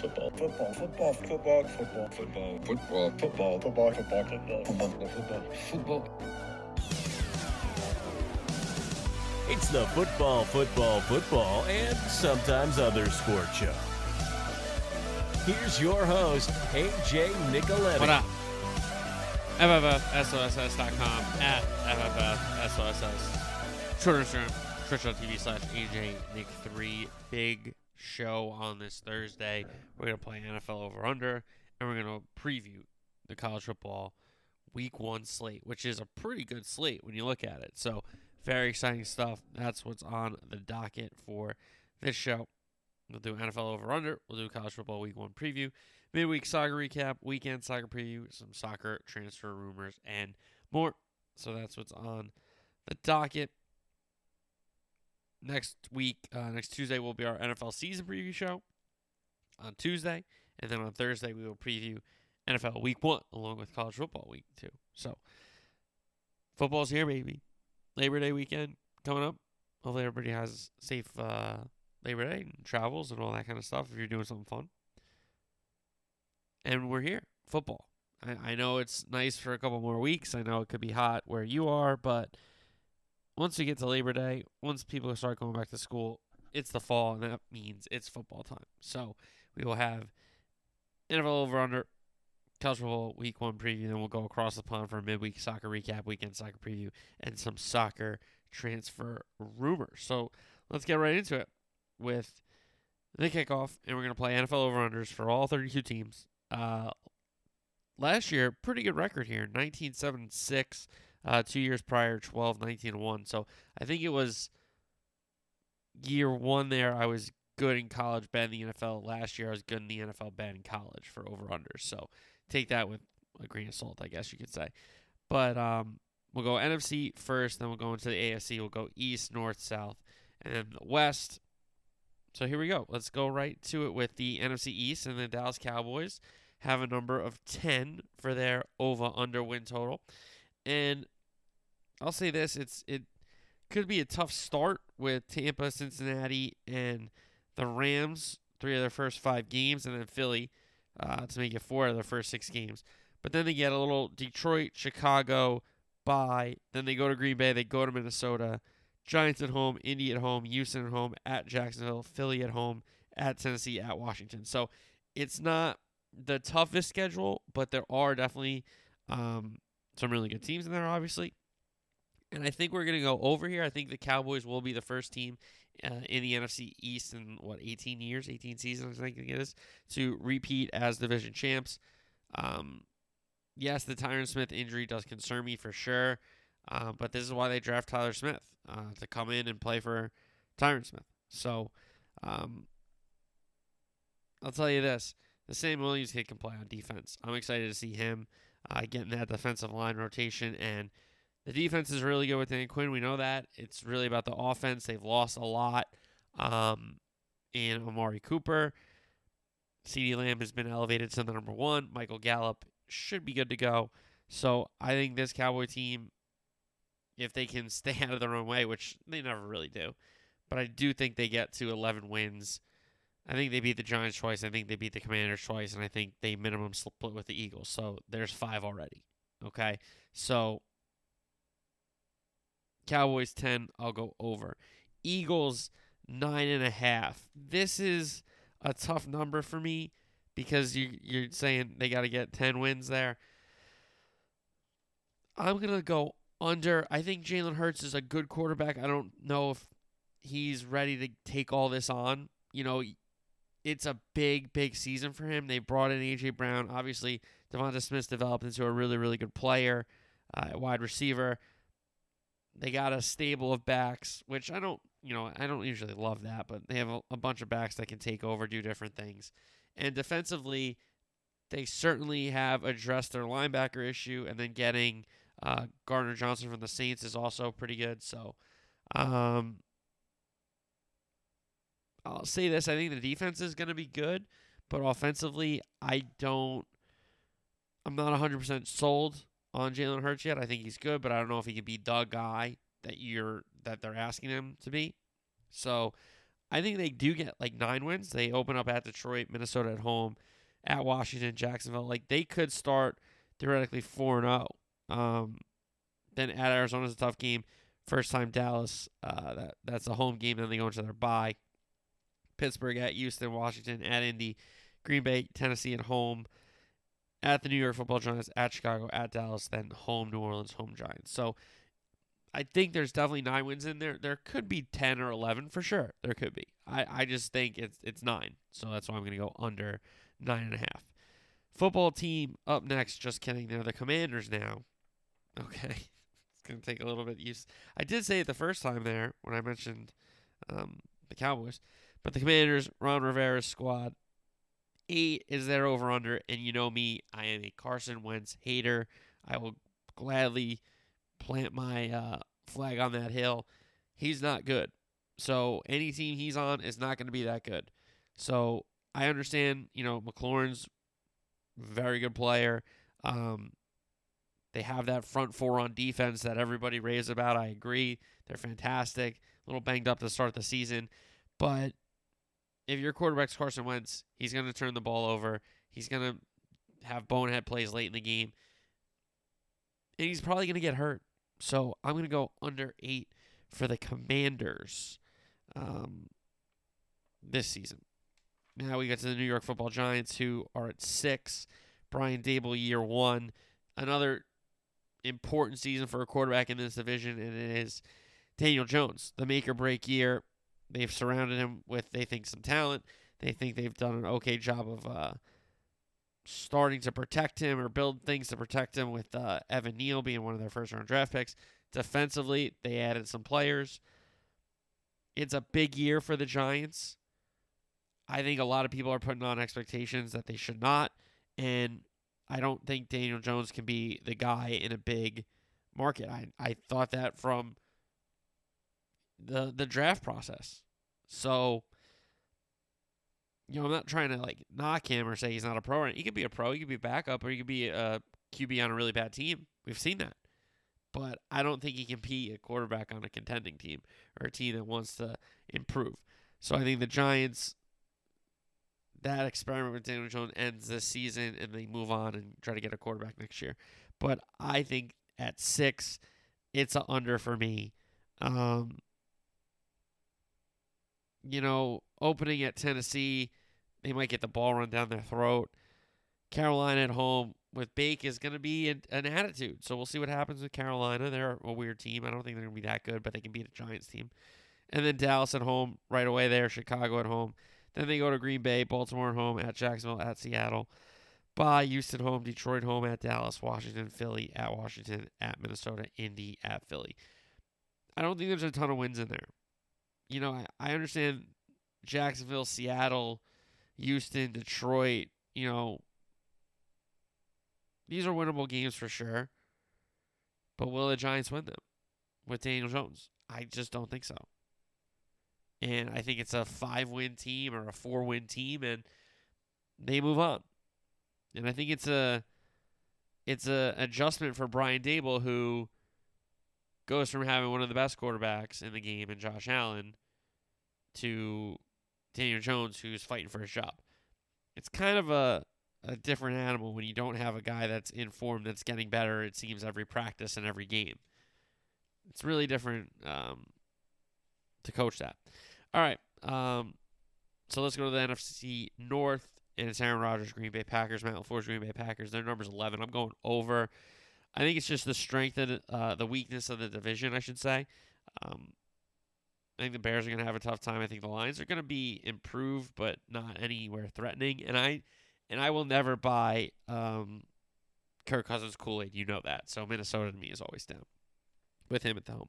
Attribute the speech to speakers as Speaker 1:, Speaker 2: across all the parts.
Speaker 1: Football. Football. Football. Football. Football. Football. Football. Football. Football. Football. Football. Football. Football. Football.
Speaker 2: It's the football, football, football, and sometimes other sport show. Here's your host, AJ Nicoletti.
Speaker 3: What up? FFFSOSS.com at FFFSOSS. Twitter, Instagram, twitch.tv slash AJ Nick 3. Big show on this Thursday. We're going to play NFL over under, and we're going to preview the college football week one slate, which is a pretty good slate when you look at it. So, very exciting stuff. That's what's on the docket for this show. We'll do NFL over under. We'll do college football week one preview, midweek soccer recap, weekend soccer preview, some soccer transfer rumors, and more. So that's what's on the docket. Next week, uh, next Tuesday, will be our NFL season preview show on Tuesday. And then on Thursday, we will preview NFL week one along with college football week two. So football's here, baby. Labor Day weekend coming up. Hopefully, everybody has safe uh, Labor Day and travels and all that kind of stuff if you're doing something fun. And we're here, football. I, I know it's nice for a couple more weeks. I know it could be hot where you are, but once we get to Labor Day, once people start going back to school, it's the fall, and that means it's football time. So we will have NFL over under, college football week one preview, then we'll go across the pond for a midweek soccer recap, weekend soccer preview, and some soccer transfer rumors. So let's get right into it with the kickoff, and we're going to play NFL over unders for all 32 teams. Uh, last year, pretty good record here 19 7 6. Uh, two years prior, 12 19 1. So I think it was year one there. I was good in college, bad in the NFL. Last year, I was good in the NFL, bad in college for over unders. So take that with a grain of salt, I guess you could say. But um, we'll go NFC first, then we'll go into the AFC. We'll go East, North, South, and then the West. So here we go. Let's go right to it with the NFC East and the Dallas Cowboys have a number of 10 for their over under win total. And I'll say this, it's it could be a tough start with Tampa, Cincinnati, and the Rams, three of their first five games, and then Philly uh, to make it four of their first six games. But then they get a little Detroit, Chicago, bye. Then they go to Green Bay, they go to Minnesota, Giants at home, Indy at home, Houston at home, at Jacksonville, Philly at home, at Tennessee, at Washington. So it's not the toughest schedule, but there are definitely um, some really good teams in there, obviously. And I think we're going to go over here. I think the Cowboys will be the first team uh, in the NFC East in what 18 years, 18 seasons, I think it is, to repeat as division champs. Um, yes, the Tyron Smith injury does concern me for sure, uh, but this is why they draft Tyler Smith uh, to come in and play for Tyron Smith. So, um, I'll tell you this: the Sam Williams kid can play on defense. I'm excited to see him uh, getting that defensive line rotation and the defense is really good with Dan Quinn. We know that. It's really about the offense. They've lost a lot um, in Amari Cooper. CeeDee Lamb has been elevated to the number one. Michael Gallup should be good to go. So I think this Cowboy team, if they can stay out of their own way, which they never really do, but I do think they get to 11 wins. I think they beat the Giants twice. I think they beat the Commanders twice, and I think they minimum split with the Eagles. So there's five already. Okay, so Cowboys 10, I'll go over. Eagles nine and a half. This is a tough number for me because you you're saying they got to get 10 wins there. I'm going to go under. I think Jalen Hurts is a good quarterback. I don't know if he's ready to take all this on. You know, it's a big, big season for him. They brought in A.J. Brown. Obviously, Devonta Smith's developed into a really, really good player, uh, wide receiver. They got a stable of backs, which I don't, you know, I don't usually love that, but they have a, a bunch of backs that can take over, do different things. And defensively, they certainly have addressed their linebacker issue, and then getting uh, Gardner Johnson from the Saints is also pretty good. So, um, I'll say this: I think the defense is going to be good, but offensively, I don't. I'm not 100% sold on Jalen Hurts yet. I think he's good, but I don't know if he can be the guy that you're that they're asking him to be. So I think they do get like nine wins. They open up at Detroit, Minnesota at home, at Washington, Jacksonville. Like they could start theoretically four and zero. Um, then at Arizona's a tough game. First time Dallas. Uh, that that's a home game. Then they go into their bye. Pittsburgh at Houston, Washington at Indy, Green Bay, Tennessee at home, at the New York Football Giants, at Chicago, at Dallas, then home New Orleans, home Giants. So I think there's definitely nine wins in there. There could be ten or eleven for sure. There could be. I, I just think it's it's nine. So that's why I'm gonna go under nine and a half. Football team up next. Just kidding. They're the Commanders now. Okay, it's gonna take a little bit use. I did say it the first time there when I mentioned um, the Cowboys, but the Commanders, Ron Rivera's squad, eight is their over under, and you know me, I am a Carson Wentz hater. I will gladly plant my uh, flag on that hill. He's not good. So any team he's on is not going to be that good. So I understand, you know, McLaurin's very good player. Um, they have that front four on defense that everybody raves about. I agree. They're fantastic. A little banged up to start the season. But if your quarterback's Carson Wentz, he's going to turn the ball over. He's going to have bonehead plays late in the game. And he's probably going to get hurt. So I'm going to go under eight for the Commanders um, this season. Now we get to the New York Football Giants, who are at six. Brian Daboll, year one. Another important season for a quarterback in this division, and it is Daniel Jones, the make or break year. They've surrounded him with, they think, some talent. They think they've done an okay job of uh, starting to protect him or build things to protect him with uh, Evan Neal being one of their first round draft picks. Defensively, they added some players. It's a big year for the Giants. I think a lot of people are putting on expectations that they should not. And I don't think Daniel Jones can be the guy in a big market. I, I thought that from the the draft process. So you know, I'm not trying to like knock him or say he's not a pro. He could be a pro, he could be a backup, or he could be a QB on a really bad team. We've seen that. But I don't think he can be a quarterback on a contending team or a team that wants to improve. So I think the Giants, that experiment with Daniel Jones ends this season and they move on and try to get a quarterback next year. But I think at six, it's a under for me. Um, you know, opening at Tennessee, they might get the ball run down their throat. Carolina at home with Bake is going to be an, an, attitude. So we'll see what happens with Carolina. They're a weird team. I don't think they're going to be that good, but they can beat a Giants team. And then Dallas at home right away there, Chicago at home. Then they go to Green Bay, Baltimore at home, at Jacksonville, at Seattle. By Houston home, Detroit home, at Dallas, Washington, Philly, at Washington, at Minnesota, Indy, at Philly. I don't think there's a ton of wins in there. You know, I, I understand Jacksonville, Seattle, Houston, Detroit, you know, these are winnable games for sure. But will the Giants win them with Daniel Jones? I just don't think so. And I think it's a five win team or a four win team and they move on. And I think it's a it's a adjustment for Brian Daboll who goes from having one of the best quarterbacks in the game in Josh Allen to Daniel Jones who's fighting for his job. It's kind of a a different animal when you don't have a guy that's in form that's getting better. It seems every practice and every game. It's really different um, to coach that. All right, um, so let's go to the NFC North, and it's Aaron Rodgers, Green Bay Packers, Matt LaFleur's Green Bay Packers. Their number's 11. I'm going over. I think it's just the strength and uh, the weakness of the division, I should say. Um, I think the Bears are going to have a tough time. I think the Lions are going to be improved, but not anywhere threatening. And I and I will never buy um, Kirk Cousins Kool Aid. You know that. So Minnesota to me is always down with him at the home.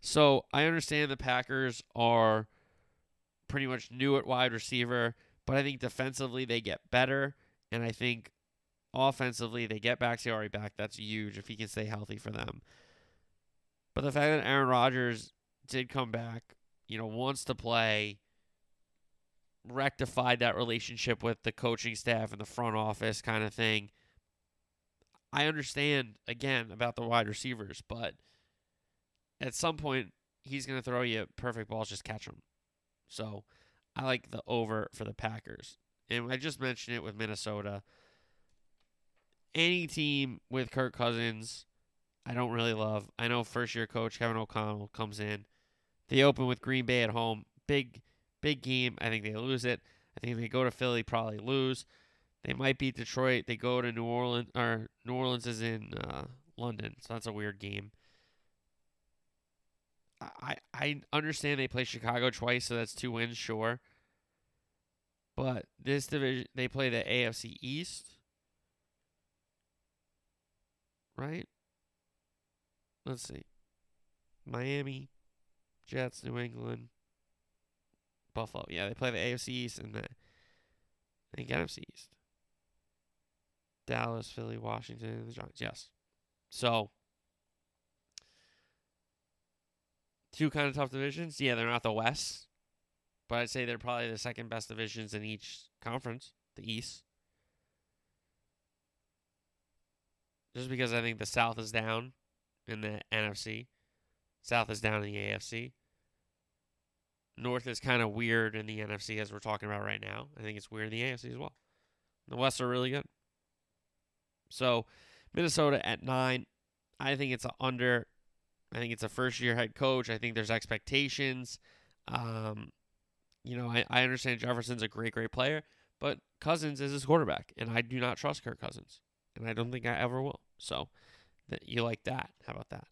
Speaker 3: So I understand the Packers are pretty much new at wide receiver, but I think defensively they get better, and I think offensively they get Bakhtiari back. That's huge if he can stay healthy for them. But the fact that Aaron Rodgers did come back, you know, wants to play rectified that relationship with the coaching staff and the front office kind of thing. I understand again about the wide receivers, but at some point he's going to throw you perfect balls, just catch them. So I like the over for the Packers. And I just mentioned it with Minnesota. Any team with Kirk Cousins, I don't really love. I know first year coach Kevin O'Connell comes in. They open with Green Bay at home. Big, big game. I think they lose it. I think they go to Philly, probably lose. They might beat Detroit. They go to New Orleans, or New Orleans is in uh, London, so that's a weird game. I I understand they play Chicago twice, so that's two wins, sure. But this division, they play the AFC East, right? Let's see. Miami, Jets, New England, Buffalo. Yeah, they play the AFC East and the I NFC East. Dallas, Philly, Washington, the Giants. Yes. So two kind of tough divisions. Yeah, they're not the West, but I'd say they're probably the second best divisions in each conference, the East. Just because I think the South is down in the NFC, South is down in the AFC. North is kind of weird in the NFC as we're talking about right now. I think it's weird in the AFC as well. The West are really good. So Minnesota at nine. I think it's a under. I think it's a first year head coach. I think there's expectations. Um, you know, I, I understand Jefferson's a great, great player, but Cousins is his quarterback, and I do not trust Kirk Cousins, and I don't think I ever will. So, that you like that? How about that?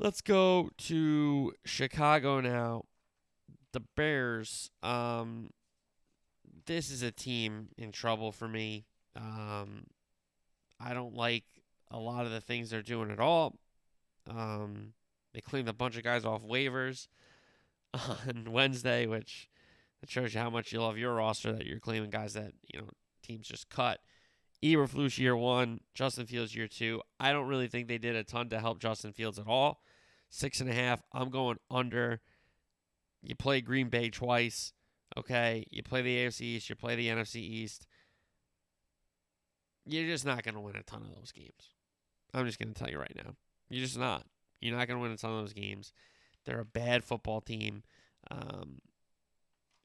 Speaker 3: Let's go to Chicago now. The Bears. Um, this is a team in trouble for me. Um, I don't like a lot of the things they're doing at all. Um, they cleaned a bunch of guys off waivers on Wednesday, which that shows you how much you love your roster that you're claiming guys that you know teams just cut. Eberflus year one, Justin Fields year two. I don't really think they did a ton to help Justin Fields at all. Six and a half. I'm going under. You play Green Bay twice. Okay. You play the AFC East. You play the NFC East. You're just not going to win a ton of those games. I'm just going to tell you right now. You're just not. You're not going to win a ton of those games. They're a bad football team. Um,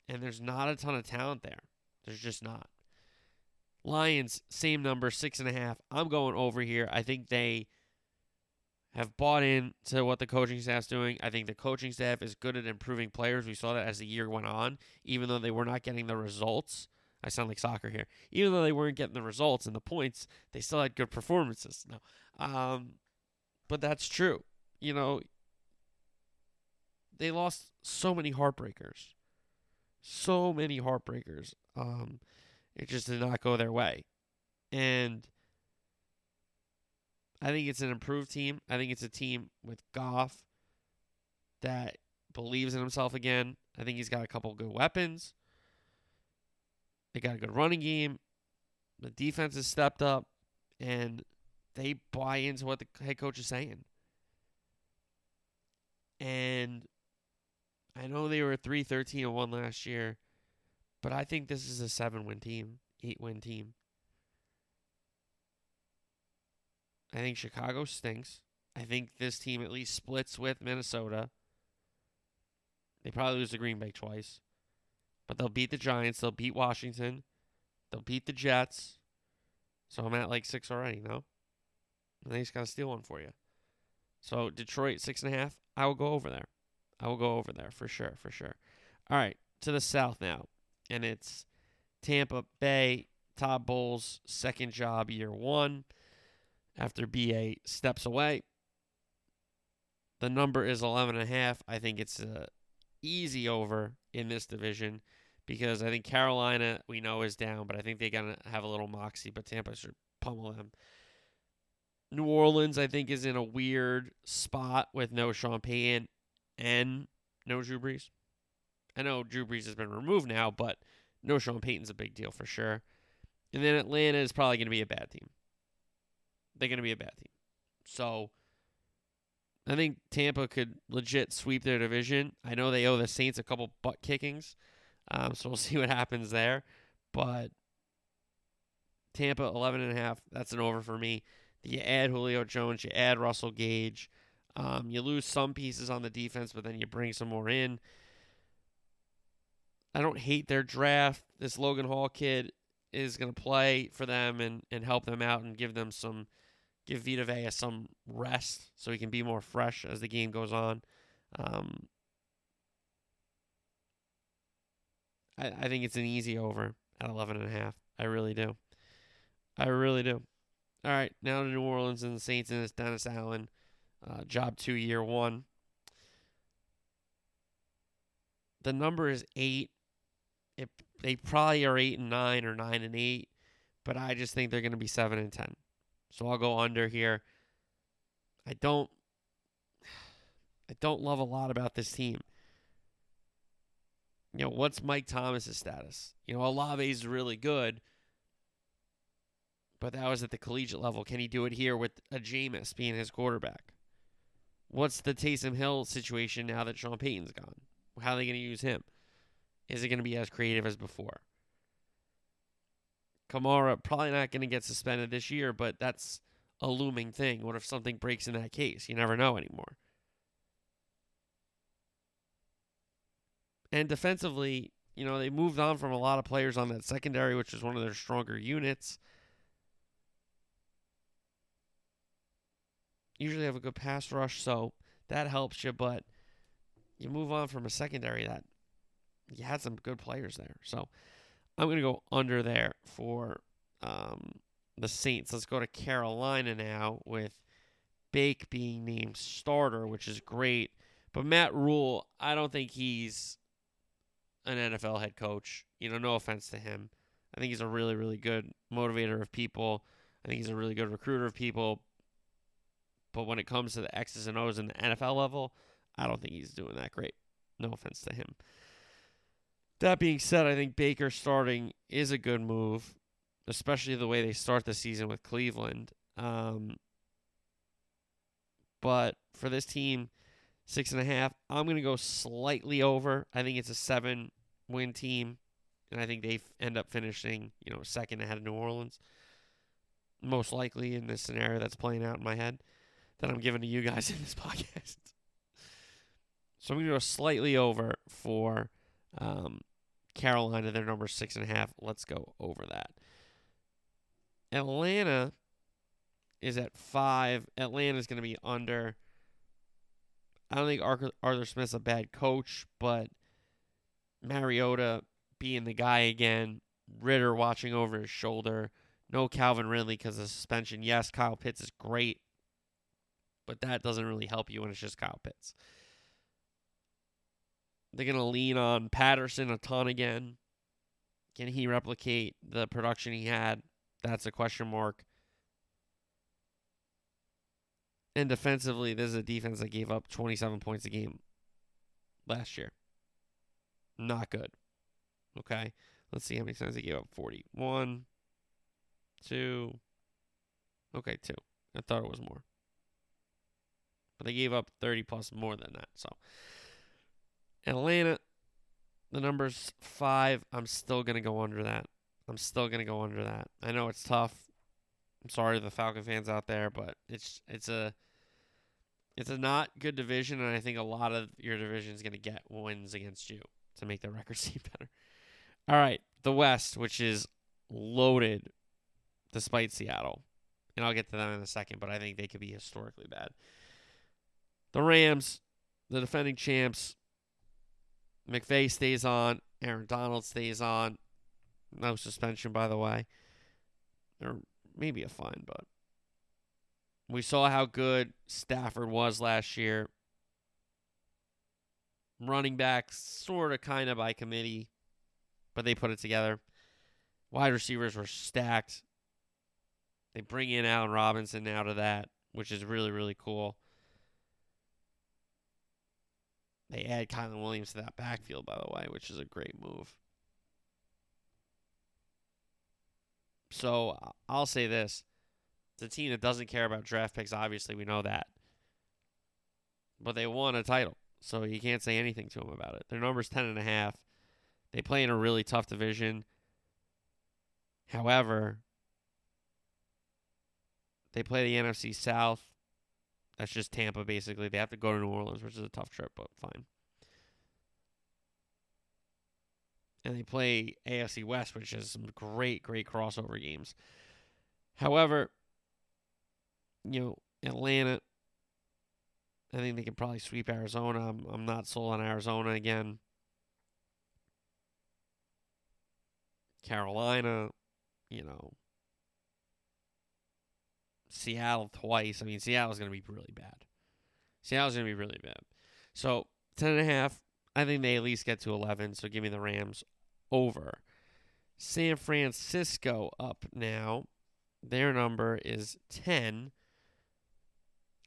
Speaker 3: and there's not a ton of talent there. There's just not. Lions, same number, six and a half. I'm going over here. I think they have bought in to what the coaching staff's doing. I think the coaching staff is good at improving players. We saw that as the year went on, even though they were not getting the results. I sound like soccer here. Even though they weren't getting the results and the points, they still had good performances. No, um, but that's true. You know, they lost so many heartbreakers, so many heartbreakers. Um, it just did not go their way, and I think it's an improved team. I think it's a team with Goff that believes in himself again. I think he's got a couple good weapons. They got a good running game. The defense has stepped up, and they buy into what the head coach is saying. And I know they were 3 13 and 1 last year, but I think this is a seven win team, eight win team. I think Chicago stinks. I think this team at least splits with Minnesota. They probably lose to Green Bay twice. But they'll beat the Giants. They'll beat Washington. They'll beat the Jets. So I'm at like six already, no? And they just got to steal one for you. So Detroit, six and a half. I will go over there. I will go over there for sure, for sure. All right, to the south now. And it's Tampa Bay, Todd Bowles' second job, year one after BA steps away. The number is 11 and a half. I think it's a easy over in this division because I think Carolina we know is down, but I think they're gonna have a little moxie. But Tampa should pummel them. New Orleans, I think, is in a weird spot with no Sean Payton and no Drew Brees. I know Drew Brees has been removed now, but no Sean Payton's a big deal for sure. And then Atlanta is probably going to be a bad team they're going to be a bad team. So I think Tampa could legit sweep their division. I know they owe the Saints a couple butt kickings, um, so we'll see what happens there. But Tampa, 11 and a half, that's an over for me. You add Julio Jones, you add Russell Gage. Um, you lose some pieces on the defense, but then you bring some more in. I don't hate their draft. This Logan Hall kid is going to play for them and, and help them out and give them some, give Vita Vea some rest so he can be more fresh as the game goes on. Um, I, I think it's an easy over at 11 and a half. I really do. I really do. All right, now to New Orleans and the Saints, and it's Dennis Allen. Uh, job two, year one. The number is eight. It, they probably are eight and nine or nine and eight, but I just think they're going to be seven and ten. So I'll go under here. I don't. I don't love a lot about this team. You know, what's Mike Thomas's status? You know, Olave is really good, but that was at the collegiate level. Can he do it here with a Jameis being his quarterback? What's the Taysom Hill situation now that Sean Payton's gone? How are they going to use him? Is it going to be as creative as before? Kamara probably not going to get suspended this year, but that's a looming thing. What if something breaks in that case? You never know anymore. And defensively, you know, they moved on from a lot of players on that secondary, which is one of their stronger units. Usually have a good pass rush, so that helps you, but you move on from a secondary that you had some good players there. So I'm going to go under there for um, the Saints. Let's go to Carolina now with Bake being named starter, which is great. But Matt Rhule, I don't think he's an NFL head coach. You know, no offense to him. I think he's a really, really good motivator of people. I think he's a really good recruiter of people. But when it comes to the X's and O's in the NFL level, I don't think he's doing that great. No offense to him. That being said, I think Baker starting is a good move, especially the way they start the season with Cleveland. Um, but for this team, six and a half, I'm going to go slightly over. I think it's a seven win team, and I think they end up finishing, you know, second ahead of New Orleans. Most likely in this scenario that's playing out in my head that I'm giving to you guys in this podcast. So I'm going to go slightly over for um, Carolina. Their number six and a half. Let's go over that. Atlanta is at five. Atlanta's going to be under. I don't think Arthur, Arthur Smith's a bad coach, but Mariota being the guy again, Ridder watching over his shoulder, no Calvin Ridley because of suspension. Yes, Kyle Pitts is great, but that doesn't really help you when it's just Kyle Pitts. They're going to lean on Patterson a ton again. Can he replicate the production he had? That's a question mark. And defensively, this is a defense that gave up 27 points a game last year. Not good. Okay. Let's see how many times they gave up 41, 2. Okay, 2. I thought it was more. But they gave up 30 plus more than that. So Atlanta, the number's five. I'm still going to go under that. I'm still going to go under that. I know it's tough. I'm sorry to the Falcon fans out there, but it's it's a it's a not good division, and I think a lot of your division is going to get wins against you to make the record seem better. All right, the West, which is loaded, despite Seattle, and I'll get to them in a second, but I think they could be historically bad. The Rams, the defending champs, McVay stays on. Aaron Donald stays on. No suspension, by the way. Or maybe a fine, but we saw how good Stafford was last year. Running backs, sort of, kind of by committee, but they put it together. Wide receivers were stacked. They bring in Allen Robinson out of that, which is really, really cool. They add Kyren Williams to that backfield, by the way, which is a great move. So I'll say this. It's a team that doesn't care about draft picks, obviously, we know that. But they won a title, so you can't say anything to them about it. Their number's ten and a half. They play in a really tough division. However, they play the NFC South. That's just Tampa, basically. They have to go to New Orleans, which is a tough trip, but fine. and they play AFC West, which is some great, great crossover games. However, you know, Atlanta, I think they can probably sweep Arizona. I'm, I'm not sold on Arizona again. Carolina, you know, Seattle twice. I mean, Seattle's going to be really bad. Seattle's going to be really bad. So, 10.5, I think they at least get to 11. So, give me the Rams over. San Francisco up now. Their number is 10.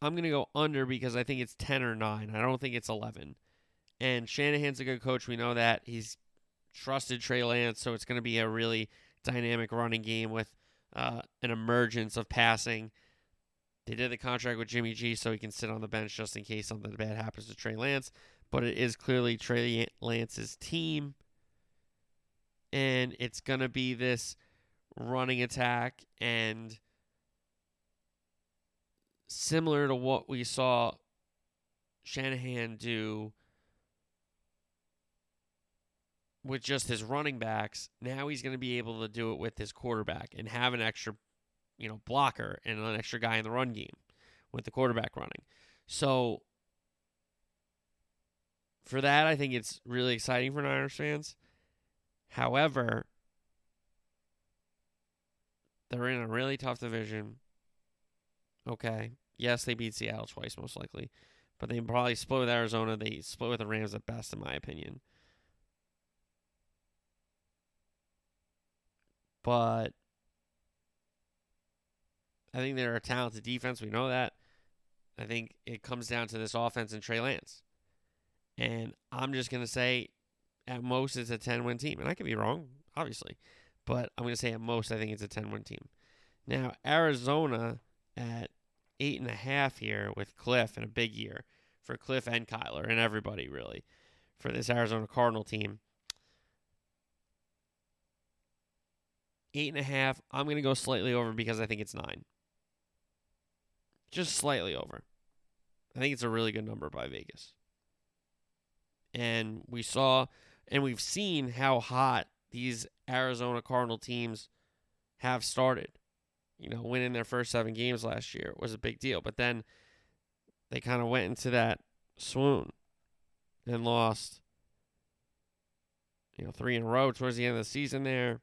Speaker 3: I'm going to go under because I think it's 10 or 9. I don't think it's 11. And Shanahan's a good coach. We know that. He's trusted Trey Lance, so it's going to be a really dynamic running game with uh, an emergence of passing. They did the contract with Jimmy G so he can sit on the bench just in case something bad happens to Trey Lance. But it is clearly Trey Lance's team. And it's going to be this running attack and similar to what we saw Shanahan do with just his running backs, now he's going to be able to do it with his quarterback and have an extra, you know, blocker and an extra guy in the run game with the quarterback running. So for that, I think it's really exciting for Niners fans. However, they're in a really tough division. Okay. Yes, they beat Seattle twice, most likely. But they probably split with Arizona. They split with the Rams at best, in my opinion. But I think they're a talented defense. We know that. I think it comes down to this offense and Trey Lance. And I'm just going to say at most it's a 10 win team. And I could be wrong, obviously. But I'm going to say at most I think it's a 10 win team. Now, Arizona at eight and a half here with Kliff and a big year for Kliff and Kyler and everybody really for this Arizona Cardinal team. Eight and a half. I'm going to go slightly over because I think it's nine. Just slightly over. I think it's a really good number by Vegas. And we saw and we've seen how hot these Arizona Cardinal teams have started. You know, winning their first seven games last year was a big deal. But then they kind of went into that swoon and lost, you know, three in a row towards the end of the season there.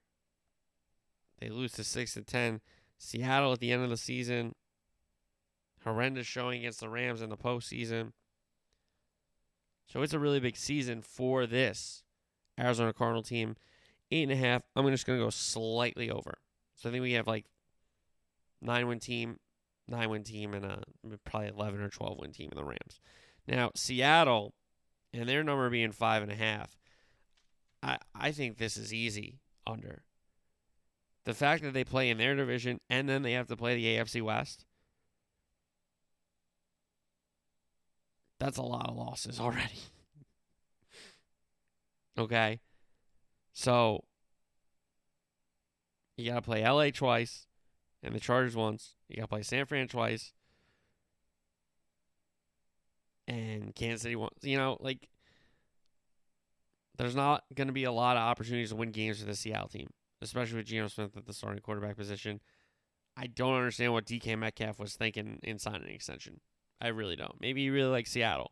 Speaker 3: They lose to six and ten. Seattle at the end of the season. Horrendous showing against the Rams in the postseason. So it's a really big season for this Arizona Cardinal team. Eight and a half. I'm just going to go slightly over. So I think we have like nine win team, nine win team, and a probably 11 or 12 win team in the Rams. Now, Seattle and their number being five and a half. I, I think this is easy under. The fact that they play in their division and then they have to play the AFC West. That's a lot of losses already. okay. So you got to play LA twice and the Chargers once. You got to play San Fran twice and Kansas City once. You know, like there's not going to be a lot of opportunities to win games for the Seattle team, especially with Geno Smith at the starting quarterback position. I don't understand what DK Metcalf was thinking in signing an extension. I really don't. Maybe he really likes Seattle.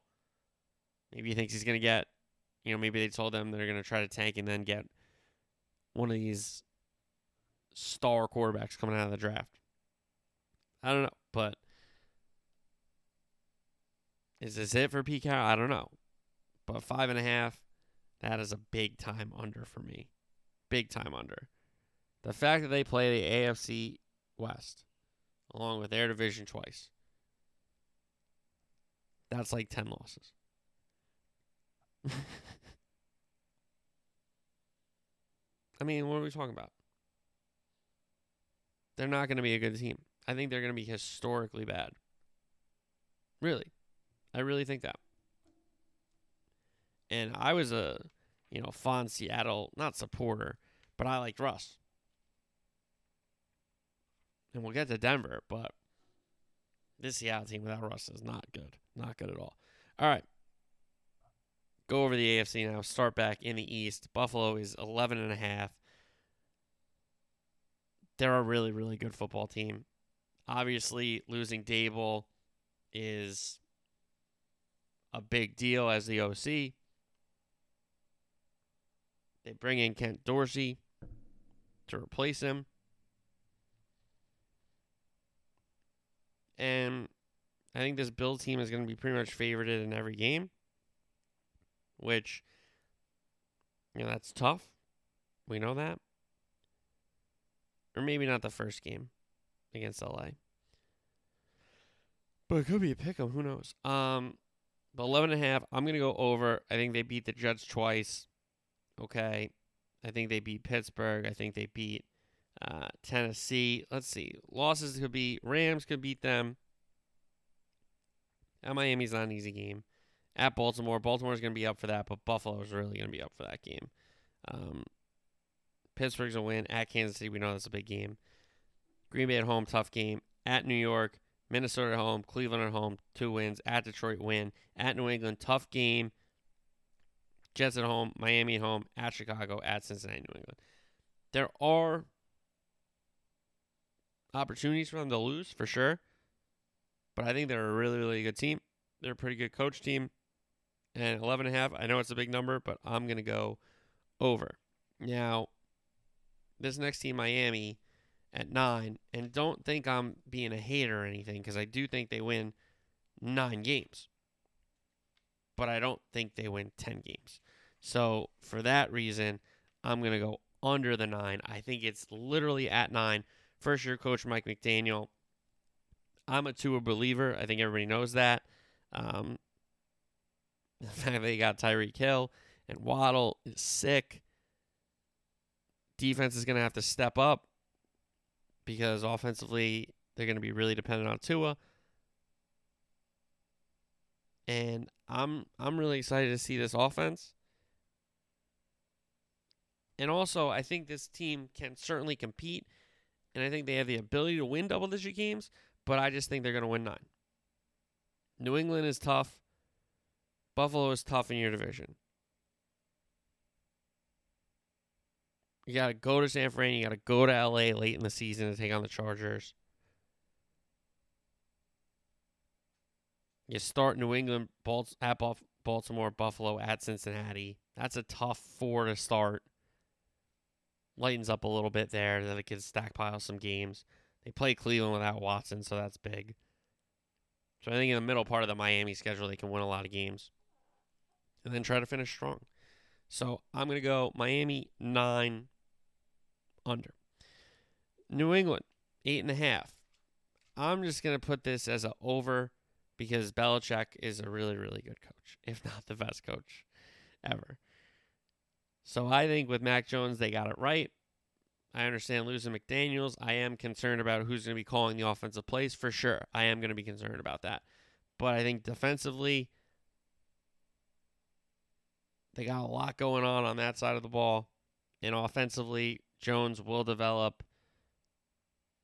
Speaker 3: Maybe he thinks he's going to get, you know, maybe they told them they're going to try to tank and then get one of these star quarterbacks coming out of the draft. I don't know, but is this it for Pete Carroll? I don't know. But five and a half, that is a big time under for me. Big time under. The fact that they play the AFC West along with their division twice, that's like 10 losses. I mean, what are we talking about? They're not going to be a good team. I think they're going to be historically bad. Really. I really think that. And I was a, you know, fond Seattle, not supporter, but I liked Russ. And we'll get to Denver, but this Seattle team without Russ is not good. Not good at all. All right. go over the AFC now. Start back in the East. Buffalo is 11 and a half. They're a really, really good football team. Obviously, losing Daboll is a big deal as the OC. They bring in Ken Dorsey to replace him. And I think this Bill team is going to be pretty much favored in every game, which, you know, that's tough. We know that. Or maybe not the first game against LA. But it could be a pick 'em. Who knows? Um, but 11 and a half, I'm going to go over. I think they beat the Jets twice. Okay. I think they beat Pittsburgh. I think they beat uh, Tennessee. Let's see. Losses could be Rams could beat them. At Miami's not an easy game. At Baltimore, Baltimore's going to be up for that, but Buffalo's really going to be up for that game. Um, Pittsburgh's a win. At Kansas City, we know that's a big game. Green Bay at home, tough game. At New York, Minnesota at home, Cleveland at home, two wins. At Detroit, win. At New England, tough game. Jets at home, Miami at home, at Chicago, at Cincinnati, New England. There are opportunities for them to lose for sure, but I think they're a really, really good team. They're a pretty good coach team. And 11 and a half, I know it's a big number, but I'm going to go over. Now, this next team, Miami, at nine, and don't think I'm being a hater or anything because I do think they win nine games, but I don't think they win 10 games. So, for that reason, I'm going to go under the nine. I think it's literally at nine. First year coach Mike McDaniel. I'm a Tua believer. I think everybody knows that. Um, the fact they got Tyreek Hill and Waddle is sick. Defense is going to have to step up because offensively they're going to be really dependent on Tua. And I'm I'm really excited to see this offense. And also, I think this team can certainly compete, and I think they have the ability to win double-digit games. But I just think they're going to win nine. New England is tough. Buffalo is tough in your division. You got to go to San Fran. You got to go to LA late in the season to take on the Chargers. You start New England at Baltimore, Buffalo, at Cincinnati. That's a tough four to start. Lightens up a little bit there. Then they can stackpile some games. They play Cleveland without Watson, so that's big. So I think in the middle part of the Miami schedule, they can win a lot of games and then try to finish strong. So I'm going to go Miami nine under. New England eight and a half. I'm just going to put this as an over because Belichick is a really, really good coach, if not the best coach ever. So I think with Mac Jones, they got it right. I understand losing McDaniels. I am concerned about who's going to be calling the offensive plays for sure. I am going to be concerned about that. But I think defensively, they got a lot going on on that side of the ball. And offensively, Jones will develop.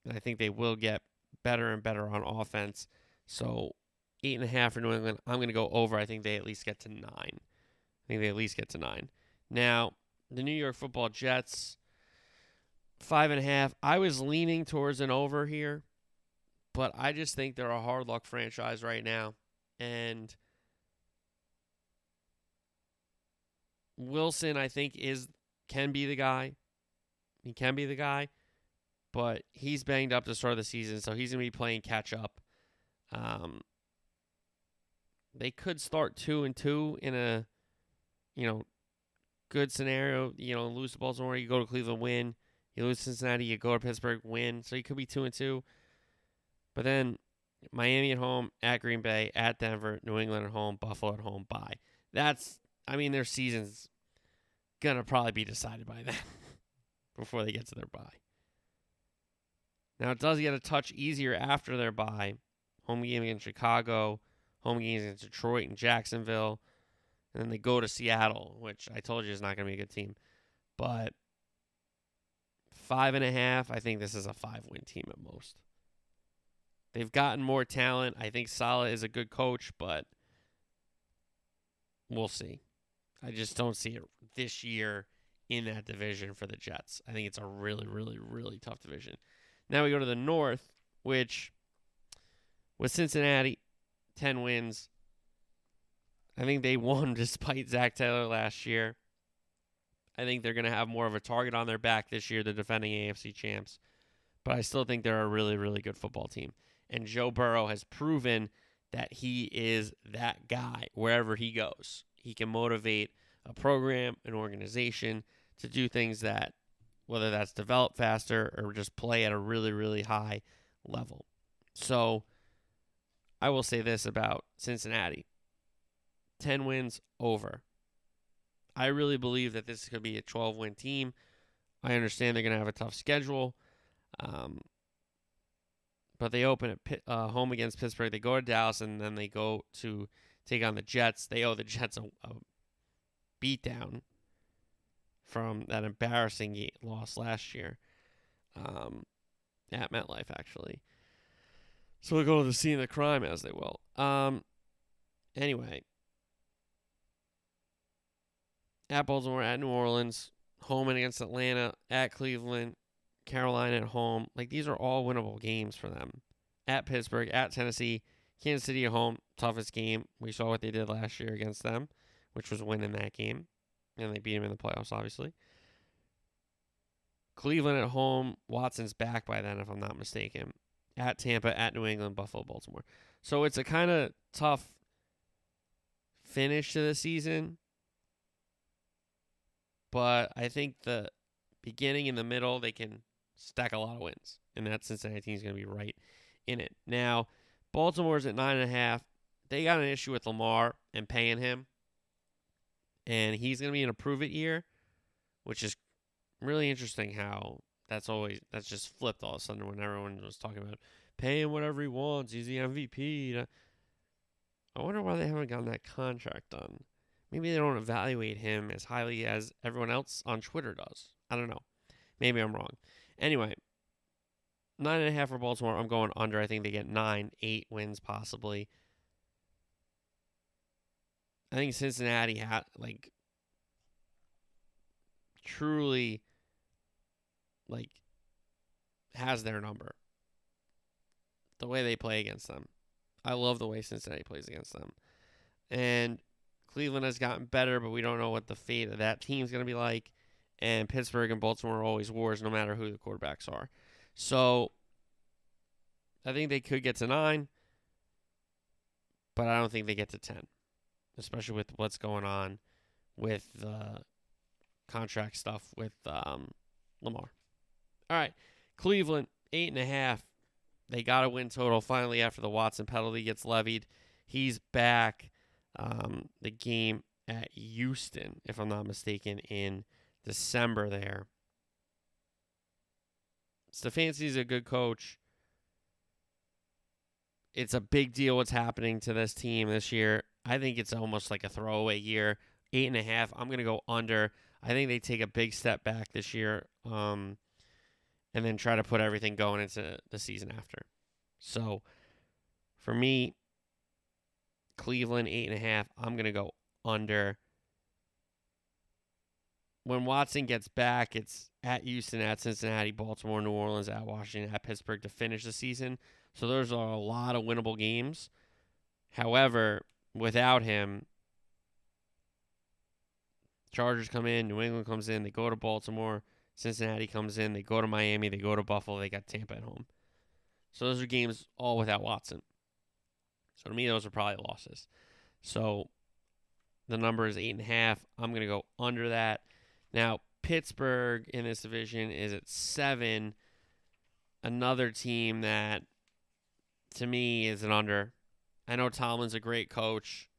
Speaker 3: And I think they will get better and better on offense. So, eight and a half for New England. I'm going to go over. I think they at least get to nine. I think they at least get to nine. Now, the New York football Jets five and a half. I was leaning towards an over here, but I just think they're a hard luck franchise right now. And Wilson, I think, is can be the guy. He can be the guy, but he's banged up to start of the season, so he's gonna be playing catch up. Um, they could start two and two in a, you know, good scenario. You know, lose to Baltimore, you go to Cleveland, win you lose Cincinnati, you go to Pittsburgh, win. So you could be two and two. But then Miami at home, at Green Bay, at Denver, New England at home, Buffalo at home, bye. That's I mean their season's gonna probably be decided by then before they get to their bye. Now it does get a touch easier after their bye. Home game against Chicago, home games against Detroit and Jacksonville, and then they go to Seattle, which I told you is not gonna be a good team. But five and a half. I think this is a five win team at most. They've gotten more talent. I think Saleh is a good coach, but we'll see. I just don't see it this year in that division for the Jets. I think it's a really, really, really tough division. Now we go to the North, which with Cincinnati, 10 wins. I think they won despite Zac Taylor last year. I think they're going to have more of a target on their back this year, the defending AFC champs. But I still think they're a really, really good football team. And Joe Burrow has proven that he is that guy wherever he goes. He can motivate a program, an organization to do things that, whether that's develop faster or just play at a really, really high level. So I will say this about Cincinnati 10 wins over. I really believe that this could be a 12 win team. I understand they're going to have a tough schedule. Um, but they open at uh, home against Pittsburgh. They go to Dallas, and then they go to take on the Jets. They owe the Jets a, a beatdown from that embarrassing loss last year um, at MetLife, actually. So we'll go to the scene of the crime as they will. Um, anyway, at Baltimore, at New Orleans, home and against Atlanta, at Cleveland, Carolina at home. Like these are all winnable games for them. At Pittsburgh, at Tennessee, Kansas City at home, toughest game. We saw what they did last year against them, which was winning that game. And they beat them in the playoffs, obviously. Cleveland at home. Watson's back by then, if I'm not mistaken. At Tampa, at New England, Buffalo, Baltimore. So it's a kind of tough finish to the season. But I think the beginning and the middle, they can stack a lot of wins. And that Cincinnati team is going to be right in it. Now, Baltimore's at nine and a half. They got an issue with Lamar and paying him. And he's going to be in a prove it year, which is really interesting how that's always, that's just flipped all of a sudden when everyone was talking about paying whatever he wants. He's the MVP. I wonder why they haven't gotten that contract done. Maybe they don't evaluate him as highly as everyone else on Twitter does. I don't know. Maybe I'm wrong. Anyway, nine and a half for Baltimore. I'm going under. I think they get nine, eight wins possibly. I think Cincinnati had like truly like has their number. The way they play against them. I love the way Cincinnati plays against them. And Cleveland has gotten better, but we don't know what the fate of that team's going to be like. And Pittsburgh and Baltimore are always wars, no matter who the quarterbacks are. So I think they could get to nine, but I don't think they get to 10, especially with what's going on with the contract stuff with um, Lamar. All right, Cleveland, eight and a half. They got a win total finally after the Watson penalty gets levied. He's back. Um, the game at Houston, if I'm not mistaken, in December there. Stefanski's a good coach. It's a big deal what's happening to this team this year. I think it's almost like a throwaway year. Eight and a half. I'm gonna go under. I think they take a big step back this year, um, and then try to put everything going into the season after. So, for me, Cleveland eight and a half. I'm gonna go under. When Watson gets back, it's at Houston, at Cincinnati, Baltimore, New Orleans, at Washington, at Pittsburgh to finish the season. So there's a lot of winnable games. However, without him, Chargers come in, New England comes in, they go to Baltimore, Cincinnati comes in, they go to Miami, they go to Buffalo, they got Tampa at home. So those are games all without Watson. So to me, those are probably losses. So the number is eight and a half. I'm going to go under that. Now, Pittsburgh in this division is at seven. Another team that, to me, is an under. I know Tomlin's a great coach.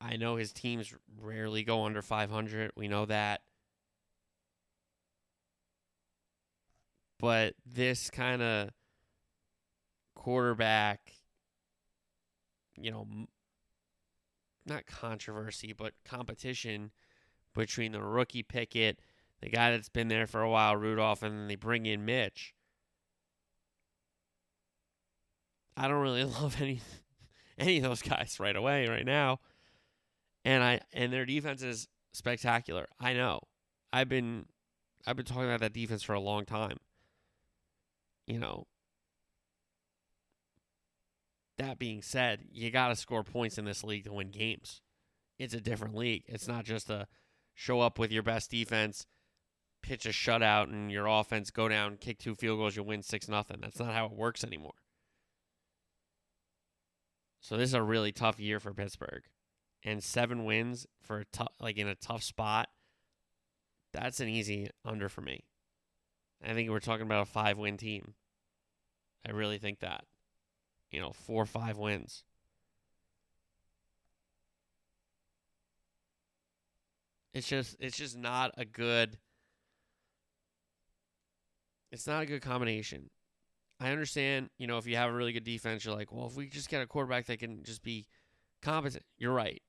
Speaker 3: I know his teams rarely go under 500. We know that. But this kind of quarterback you know, not controversy, but competition between the rookie Pickett, the guy that's been there for a while, Rudolph, and then they bring in Mitch. I don't really love any any of those guys right away, right now. And I and their defense is spectacular. I know. I've been I've been talking about that defense for a long time. You know. That being said, you got to score points in this league to win games. It's a different league. It's not just a show up with your best defense, pitch a shutout, and your offense go down, kick two field goals, you win six nothing. That's not how it works anymore. So this is a really tough year for Pittsburgh, and seven wins for a tough, like in a tough spot. That's an easy under for me. I think we're talking about a five win team. I really think that. You know, four or five wins. It's just it's just not a good it's not a good combination. I understand, you know, if you have a really good defense, you're like, well, if we just get a quarterback that can just be competent, you're right.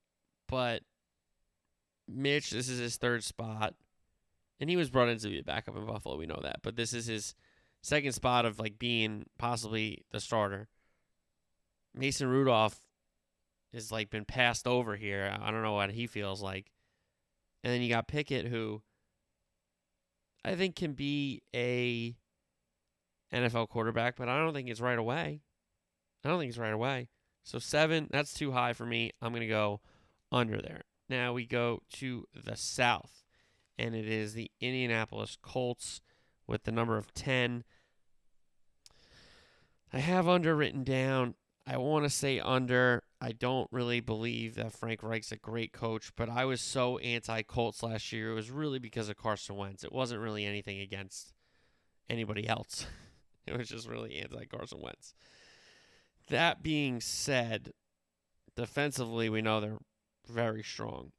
Speaker 3: But Mitch, this is his third spot. And he was brought in to be a backup in Buffalo, we know that. But this is his second spot of like being possibly the starter. Mason Rudolph has like been passed over here. I don't know what he feels like. And then you got Pickett, who I think can be a NFL quarterback, but I don't think it's right away. I don't think it's right away. So seven, that's too high for me. I'm gonna go under there. Now we go to the South, and it is the Indianapolis Colts with the number of ten. I have under written down. I want to say under. I don't really believe that Frank Reich's a great coach, but I was so anti Colts last year. It was really because of Carson Wentz. It wasn't really anything against anybody else. it was just really anti Carson Wentz. That being said, defensively, we know they're very strong,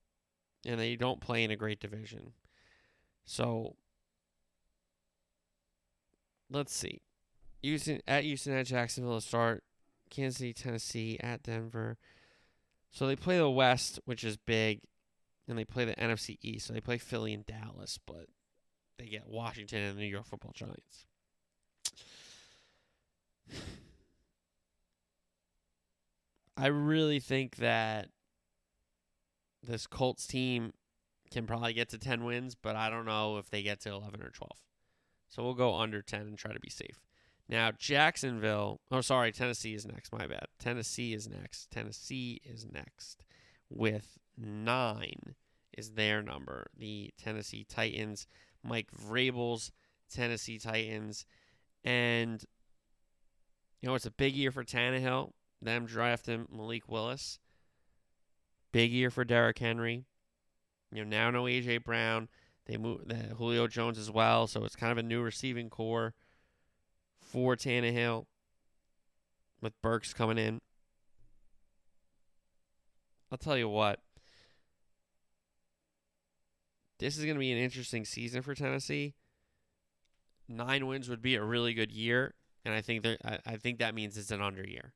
Speaker 3: and they don't play in a great division. So let's see. Houston at Houston at Jacksonville to start. Kansas City, Tennessee, at Denver. So they play the West, which is big, and they play the NFC East. So they play Philly and Dallas, but they get Washington and the New York Football Giants. I really think that this Colts team can probably get to 10 wins, but I don't know if they get to 11 or 12. So we'll go under 10 and try to be safe. Now, Jacksonville, oh, sorry, Tennessee is next. My bad. Tennessee is next. Tennessee is next with nine is their number. The Tennessee Titans, Mike Vrabel's Tennessee Titans. And, you know, it's a big year for Tannehill. Them drafting Malik Willis. Big year for Derrick Henry. You know, now no A.J. Brown. They move the Julio Jones as well, so it's kind of a new receiving corps for Tannehill with Burks coming in. I'll tell you what. This is going to be an interesting season for Tennessee. Nine wins would be a really good year, and I think I, I think that means it's an under year.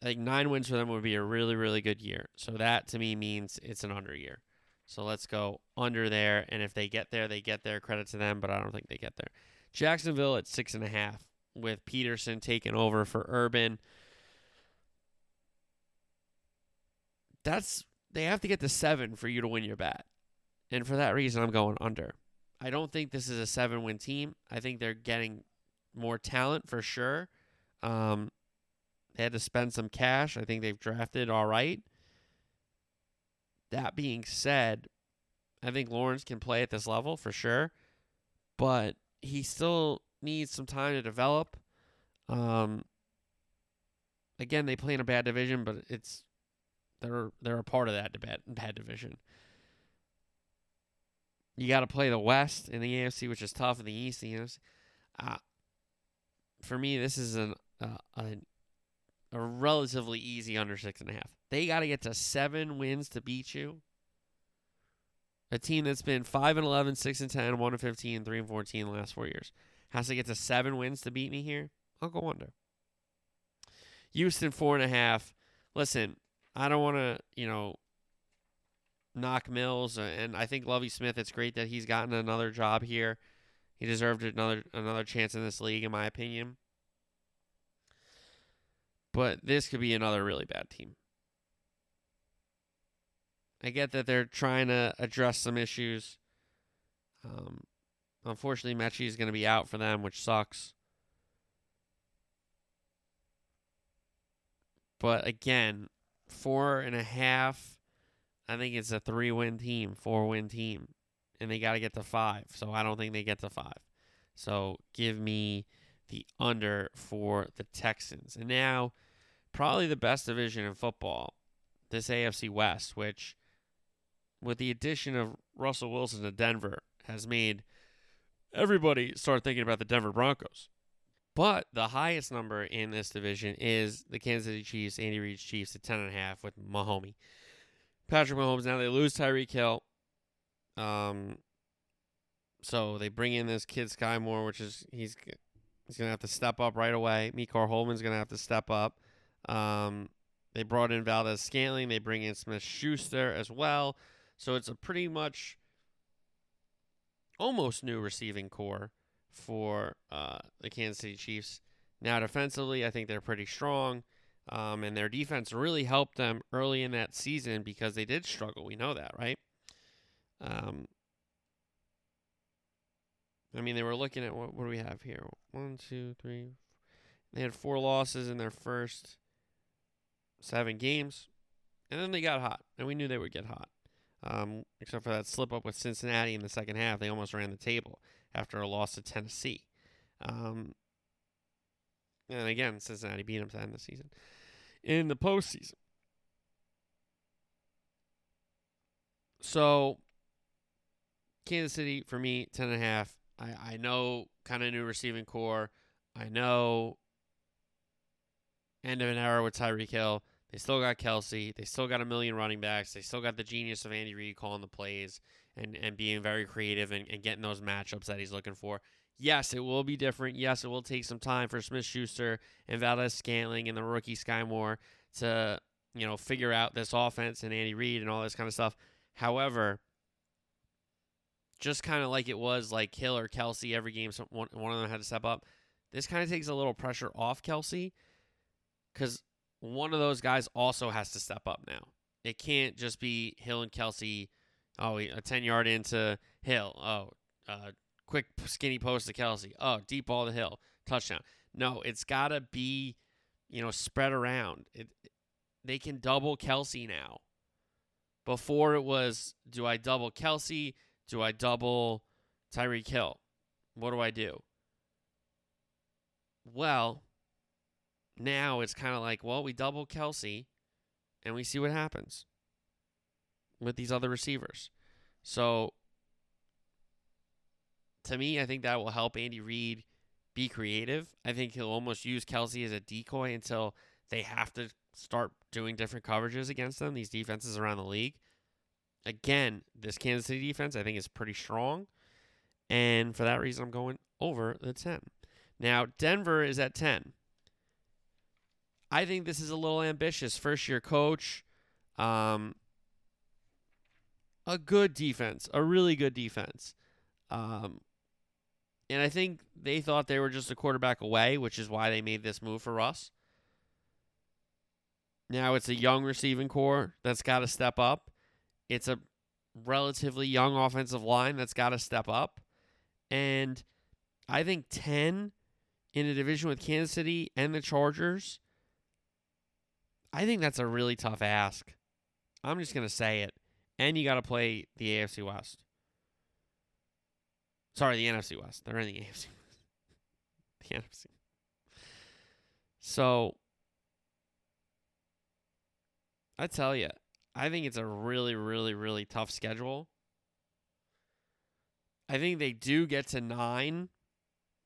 Speaker 3: I think nine wins for them would be a really, really good year. So that to me means it's an under year. So let's go under there. And if they get there, they get there. Credit to them, but I don't think they get there. Jacksonville at six and a half with Pederson taking over for Urban. That's they have to get to seven for you to win your bet. And for that reason, I'm going under. I don't think this is a seven win team. I think they're getting more talent for sure. Um, they had to spend some cash. I think they've drafted all right. That being said, I think Lawrence can play at this level for sure, but he still needs some time to develop. Um, again, they play in a bad division, but it's they're they're a part of that bad bad division. You got to play the West in the AFC, which is tough, in the East, the. Uh, for me, this is an uh, a, a relatively easy under six and a half. They got to get to seven wins to beat you. A team that's been 5 and 11, 6 and 10, 1 and 15, 3 and 14 the last four years has to get to seven wins to beat me here. I'll go under. Houston, four and a half. Listen, I don't want to, you know, knock Mills, uh, and I think Lovie Smith. It's great that he's gotten another job here. He deserved another another chance in this league, in my opinion. But this could be another really bad team. I get that they're trying to address some issues. Um, unfortunately, Metchie is going to be out for them, which sucks. But again, four and a half. I think it's a three win team, four win team. And they got to get to five. So I don't think they get to five. So give me the under for the Texans. And now, probably the best division in football, this AFC West, which, with the addition of Russell Wilson to Denver, has made everybody start thinking about the Denver Broncos. But the highest number in this division is the Kansas City Chiefs, Andy Reid's Chiefs at ten and a half with Mahomes. Patrick Mahomes. Now they lose Tyreek Hill. Um, so they bring in this kid Skyy Moore, which is he's he's gonna have to step up right away. Mecole Hardman's gonna have to step up. Um, they brought in Valdes Scantling. They bring in Smith Schuster as well. So it's a pretty much almost new receiving corps for uh, the Kansas City Chiefs. Now, defensively, I think they're pretty strong. Um, and their defense really helped them early in that season because they did struggle. We know that, right? Um, I mean, they were looking at what, what do we have here? One, two, three. They had four losses in their first seven games, and then they got hot, and we knew they would get hot. Um, except for that slip up with Cincinnati in the second half, they almost ran the table after a loss to Tennessee. Um, and again, Cincinnati beat them to end the season. In the postseason. So, Kansas City, for me, 10.5. I, I know kind of new receiving corps. I know end of an era with Tyreek Hill. They still got Kelce. They still got a million running backs. They still got the genius of Andy Reid calling the plays and, and being very creative and, and getting those matchups that he's looking for. Yes, it will be different. Yes, it will take some time for Smith Schuster and Valdes Scantling and the rookie Skyy Moore to, you know, figure out this offense and Andy Reid and all this kind of stuff. However, just kind of like it was like Hill or Kelce, every game, one, one of them had to step up. This kind of takes a little pressure off Kelce because one of those guys also has to step up now. It can't just be Hill and Kelce. Oh, a 10 yard into Hill. Oh, uh, quick skinny post to Kelce. Oh, deep ball to Hill. Touchdown. No, it's got to be, you know, spread around. It, they can double Kelce now. Before it was, do I double Kelce? Do I double Tyreek Hill? What do I do? Well, now it's kind of like, well, we double Kelce and we see what happens with these other receivers. So to me, I think that will help Andy Reid be creative. I think he'll almost use Kelce as a decoy until they have to start doing different coverages against them, these defenses around the league. Again, this Kansas City defense, I think, is pretty strong. And for that reason, I'm going over the 10. Now, Denver is at 10. I think this is a little ambitious. First year coach, um, a good defense, a really good defense. Um, and I think they thought they were just a quarterback away, which is why they made this move for Russ. Now it's a young receiving corps that's got to step up. It's a relatively young offensive line that's got to step up. And I think 10 in a division with Kansas City and the Chargers I think that's a really tough ask. I'm just going to say it. And you got to play the AFC West. Sorry, the NFC West. They're in the AFC West. the NFC. So, I tell you, I think it's a really, really, really tough schedule. I think they do get to nine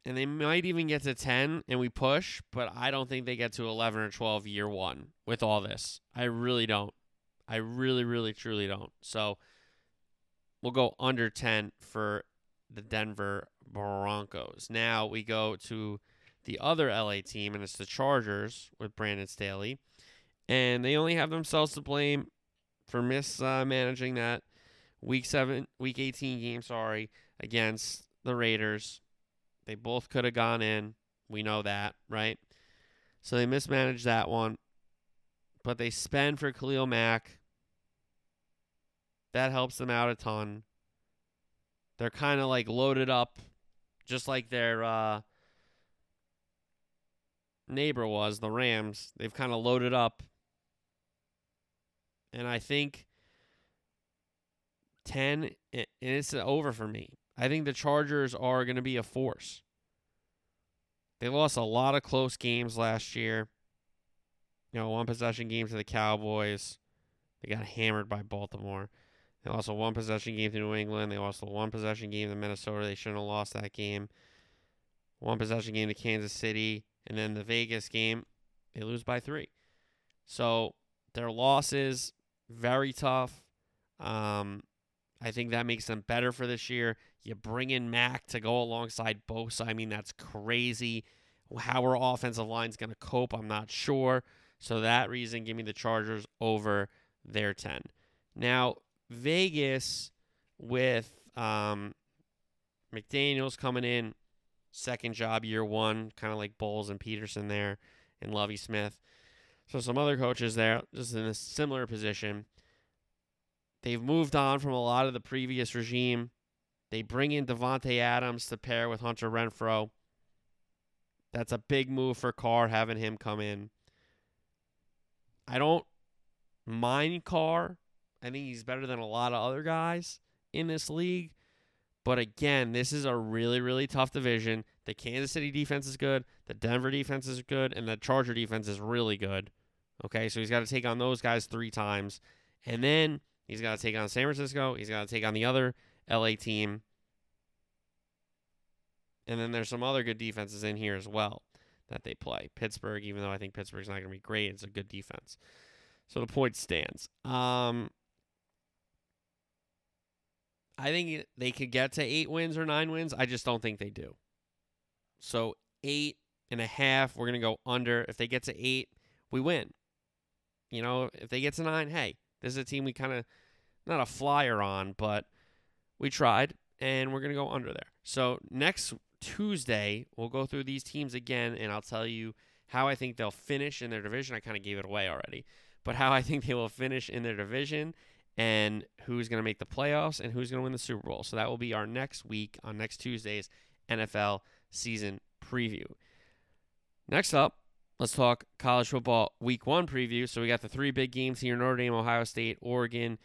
Speaker 3: and they might even get to 10 and we push, but I don't think they get to 11 or 12 year one with all this. I really don't. I really, really, truly don't. So we'll go under 10 for the Denver Broncos. Now we go to the other LA team, and it's the Chargers with Brandon Staley. And they only have themselves to blame for mismanaging uh, that week seven, week 18 game, sorry, against the Raiders. They both could have gone in. We know that, right? So they mismanaged that one. But they spend for Khalil Mack. That helps them out a ton. They're kind of like loaded up, just like their uh, neighbor was, the Rams. They've kind of loaded up. And I think 10, and it's over for me. I think the Chargers are going to be a force. They lost a lot of close games last year. You know, one possession game to the Cowboys. They got hammered by Baltimore. They lost a one possession game to New England. They lost a one possession game to Minnesota. They shouldn't have lost that game. One possession game to Kansas City. And then the Vegas game, they lose by three. So their losses, very tough. Um, I think that makes them better for this year. You bring in Mack to go alongside Bosa. I mean, that's crazy. How our offensive line's going to cope, I'm not sure. So that reason, give me the Chargers over their 10. Now, Vegas with um, McDaniels coming in, second job year one, kind of like Bowles and Pederson there, and Lovie Smith. So some other coaches there, just in a similar position. They've moved on from a lot of the previous regime. They bring in Davante Adams to pair with Hunter Renfrow. That's a big move for Carr having him come in. I don't mind Carr. I think he's better than a lot of other guys in this league. But again, this is a really, really tough division. The Kansas City defense is good, the Denver defense is good, and the Charger defense is really good. Okay, so he's got to take on those guys three times. And then he's got to take on San Francisco. He's got to take on the other LA team. And then there's some other good defenses in here as well that they play. Pittsburgh, even though I think Pittsburgh's not going to be great, it's a good defense. So the point stands. Um, I think they could get to eight wins or nine wins. I just don't think they do. So eight and a half, we're gonna go under. If they get to eight, we win. You know, if they get to nine, hey, this is a team we kind of not a flyer on, but we tried, and we're gonna go under there. So next Tuesday, we'll go through these teams again, and I'll tell you how I think they'll finish in their division. I kind of gave it away already, but how I think they will finish in their division and who's going to make the playoffs and who's going to win the Super Bowl. So that will be our next week on next Tuesday's NFL season preview. Next up, let's talk college football week one preview. So we got the three big games here Notre Dame, Ohio State, Oregon,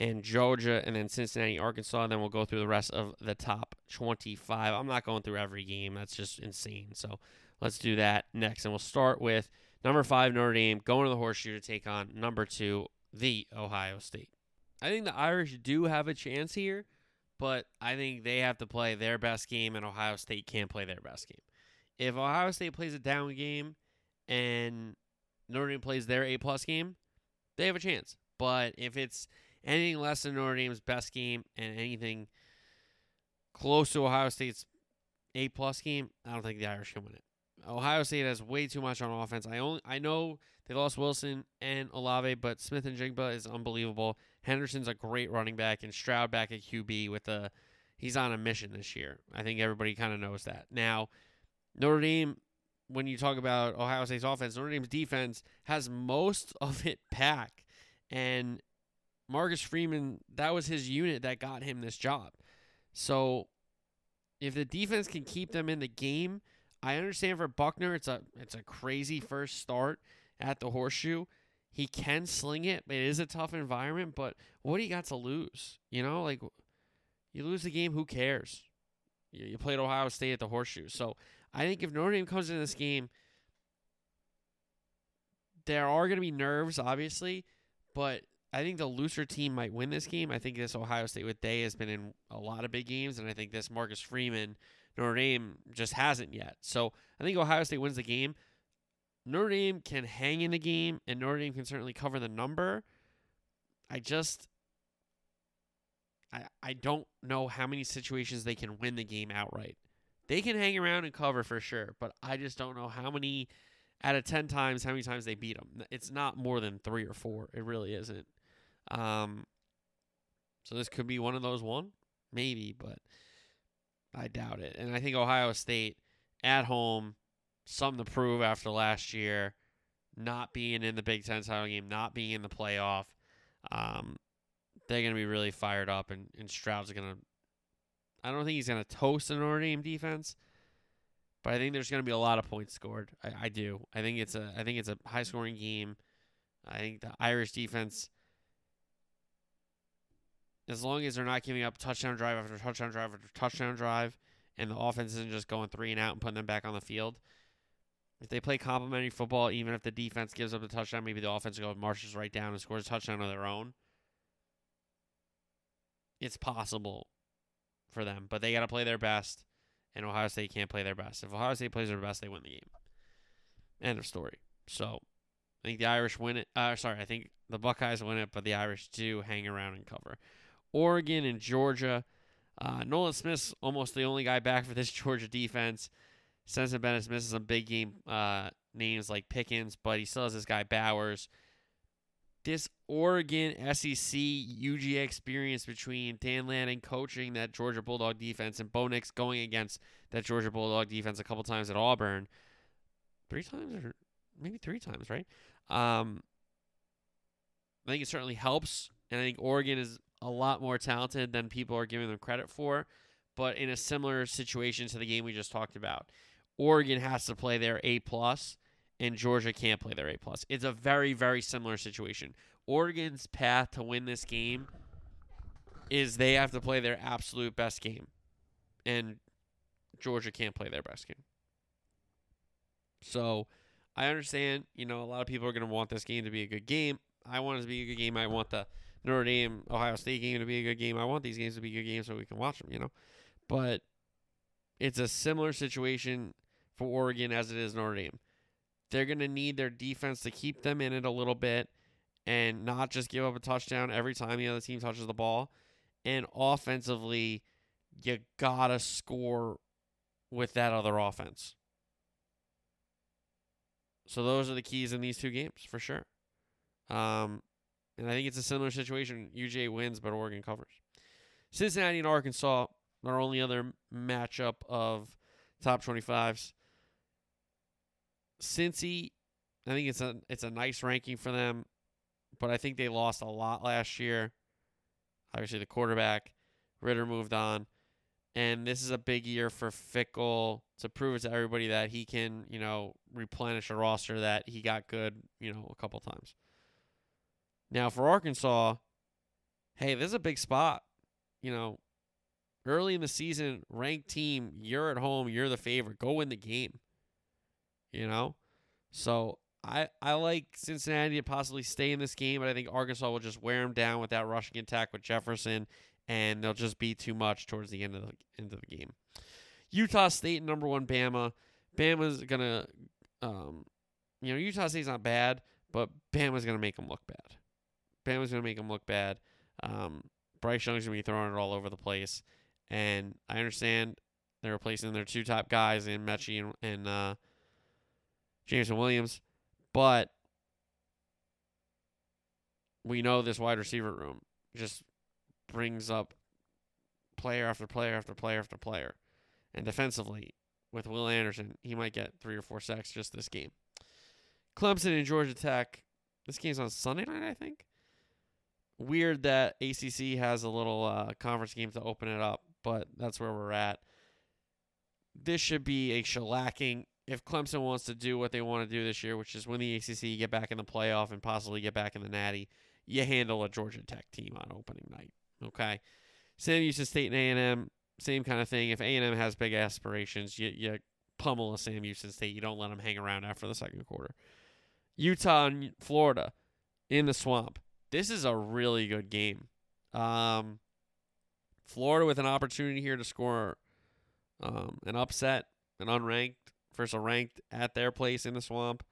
Speaker 3: and Georgia, and then Cincinnati, Arkansas. And then we'll go through the rest of the top 25. I'm not going through every game, that's just insane. So let's do that next. And we'll start with number five, Notre Dame, going to the horseshoe to take on number two, the Ohio State. I think the Irish do have a chance here, but I think they have to play their best game, and Ohio State can't play their best game. If Ohio State plays a down game and Notre Dame plays their A plus game, they have a chance. But if it's anything less than Notre Dame's best game and anything close to Ohio State's A plus game, I don't think the Irish can win it. Ohio State has way too much on offense. I only I know they lost Wilson and Olave, but Smith-Njigba is unbelievable. Henderson's a great running back, and Stroud back at QB with a he's on a mission this year. I think everybody kind of knows that. Now, Notre Dame, when you talk about Ohio State's offense, Notre Dame's defense has most of it back, and Marcus Freeman that was his unit that got him this job. So, if the defense can keep them in the game I understand for Buchner it's a it's a crazy first start at the horseshoe. He can sling it, it is a tough environment. But what do you got to lose? You know, like you lose the game, who cares? You, you played Ohio State at the horseshoe, so I think if Notre Dame comes into this game, there are going to be nerves, obviously, but I think the looser team might win this game. I think this Ohio State with Day has been in a lot of big games, and I think this Marcus Freeman Notre Dame just hasn't yet. So I think Ohio State wins the game. Notre Dame can hang in the game, and Notre Dame can certainly cover the number. I just, I I don't know how many situations they can win the game outright. They can hang around and cover for sure, but I just don't know how many out of ten times how many times they beat them. It's not more than three or four. It really isn't. Um, so this could be one of those one, maybe, but I doubt it. And I think Ohio State at home, something to prove after last year, not being in the Big Ten title game, not being in the playoff. Um, they're going to be really fired up, and, and Stroud's going to. I don't think he's going to toast an Notre Dame defense, but I think there's going to be a lot of points scored. I, I do. I think it's a. I think it's a high scoring game. I think the Irish defense, as long as they're not giving up touchdown drive after touchdown drive after touchdown drive, and the offense isn't just going three and out and putting them back on the field. If they play complementary football, even if the defense gives up a touchdown, maybe the offense goes marches right down and scores a touchdown of their own. It's possible for them, but they got to play their best, and Ohio State can't play their best. If Ohio State plays their best, they win the game. End of story. So, I think the Irish win it. Uh, sorry, I think the Buckeyes win it, but the Irish do hang around and cover. Oregon and Georgia. Uh, Nolan Smith's almost the only guy back for this Georgia defense. Stetson Bennett's missing some big game uh, names like Pickens, but he still has this guy Bowers. This Oregon SEC UGA experience between Dan Lanning coaching that Georgia Bulldog defense and Bo Nix going against that Georgia Bulldog defense a couple times at Auburn, three times or maybe three times, right? Um, I think it certainly helps, and I think Oregon is a lot more talented than people are giving them credit for, but in a similar situation to the game we just talked about. Oregon has to play their A plus, and Georgia can't play their A plus. It's a very very similar situation. Oregon's path to win this game is they have to play their absolute best game, and Georgia can't play their best game. So I understand, you know, a lot of people are going to want this game to be a good game. I want it to be a good game. I want the Notre Dame Ohio State game to be a good game. I want these games to be good games so we can watch them, you know. But it's a similar situation for Oregon as it is Notre Dame. They're going to need their defense to keep them in it a little bit and not just give up a touchdown every time the other team touches the ball. And offensively, you got to score with that other offense. So those are the keys in these two games for sure. Um, and I think it's a similar situation. UJ wins, but Oregon covers. Cincinnati and Arkansas, our only other matchup of top 25s. Cincy, I think it's a it's a nice ranking for them, but I think they lost a lot last year. Obviously, the quarterback Ridder moved on, and this is a big year for Fickell to prove it to everybody that he can, you know, replenish a roster that he got good, you know, a couple times. Now for Arkansas, hey, this is a big spot. You know, early in the season, ranked team, you're at home, you're the favorite. Go win the game. You know? So I I like Cincinnati to possibly stay in this game, but I think Arkansas will just wear them down with that rushing attack with Jefferson, and they'll just be too much towards the end of the end of the game. Utah State number one Bama. Bama's gonna, um, you know, Utah State's not bad, but Bama's gonna make them look bad. Bama's gonna make them look bad. Um, Bryce Young's gonna be throwing it all over the place, and I understand they're replacing their two top guys in Metchie and, and uh, Jameson Williams, but we know this wide receiver room just brings up player after player after player after player. And defensively, with Will Anderson, he might get three or four sacks just this game. Clemson and Georgia Tech. This game's on Sunday night, I think. Weird that ACC has a little uh, conference game to open it up, but that's where we're at. This should be a shellacking if Clemson wants to do what they want to do this year, which is win the ACC, get back in the playoff, and possibly get back in the Natty. You handle a Georgia Tech team on opening night. Okay, Sam Houston State and A and M, same kind of thing. If A and M has big aspirations, you you pummel a Sam Houston State. You don't let them hang around after the second quarter. Utah and Florida in the swamp. This is a really good game. Um, Florida with an opportunity here to score um, an upset, an unranked versus a ranked at their place in the swamp.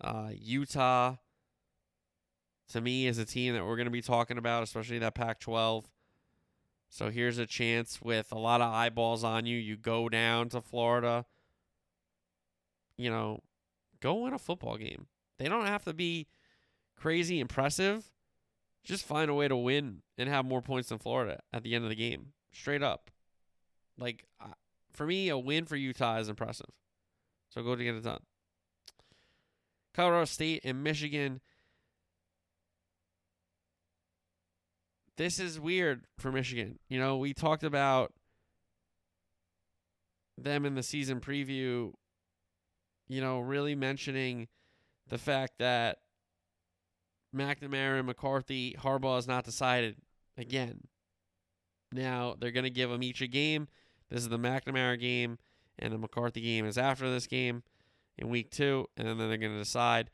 Speaker 3: Uh, Utah, to me, is a team that we're going to be talking about, especially that Pac 12. So here's a chance with a lot of eyeballs on you. You go down to Florida, you know, go win a football game. They don't have to be crazy impressive. Just find a way to win and have more points than Florida at the end of the game. Straight up. Like, for me, a win for Utah is impressive. So go to get it done. Colorado State and Michigan. this is weird for Michigan. You know, we talked about them in the season preview, you know, really mentioning the fact that McNamara and McCarthy, Harbaugh is not decided again. Now, they're going to give them each a game. This is the McNamara game, and the McCarthy game is after this game in week two, and then they're going to decide.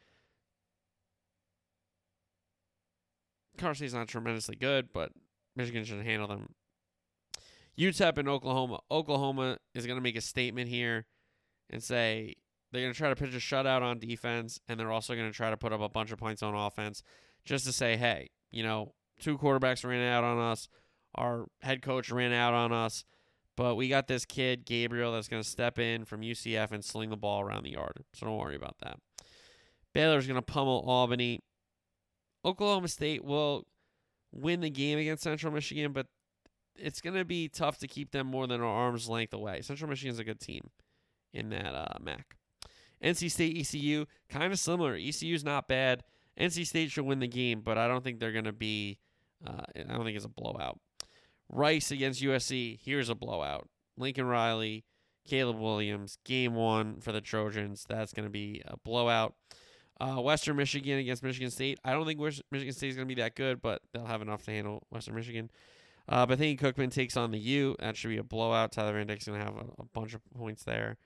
Speaker 3: Carsey's not tremendously good, but Michigan should handle them. UTEP and Oklahoma. Oklahoma is going to make a statement here and say they're going to try to pitch a shutout on defense, and they're also going to try to put up a bunch of points on offense just to say, hey, you know, two quarterbacks ran out on us. Our head coach ran out on us. But we got this kid, Gabriel, that's going to step in from UCF and sling the ball around the yard. So don't worry about that. Baylor's going to pummel Albany. Oklahoma State will win the game against Central Michigan, but it's going to be tough to keep them more than an arm's length away. Central Michigan's a good team in that uh, MAC. NC State ECU, kind of similar. ECU's not bad. NC State should win the game, but I don't think they're going to be, uh, I don't think it's a blowout. Rice against USC, here's a blowout. Lincoln Riley, Caleb Williams, game one for the Trojans. That's going to be a blowout. Uh, Western Michigan against Michigan State. I don't think Michigan State is going to be that good, but they'll have enough to handle Western Michigan. Uh, Bethune Cookman takes on the U. That should be a blowout. Tyler Van Dyke's going to have a, a, bunch of points there,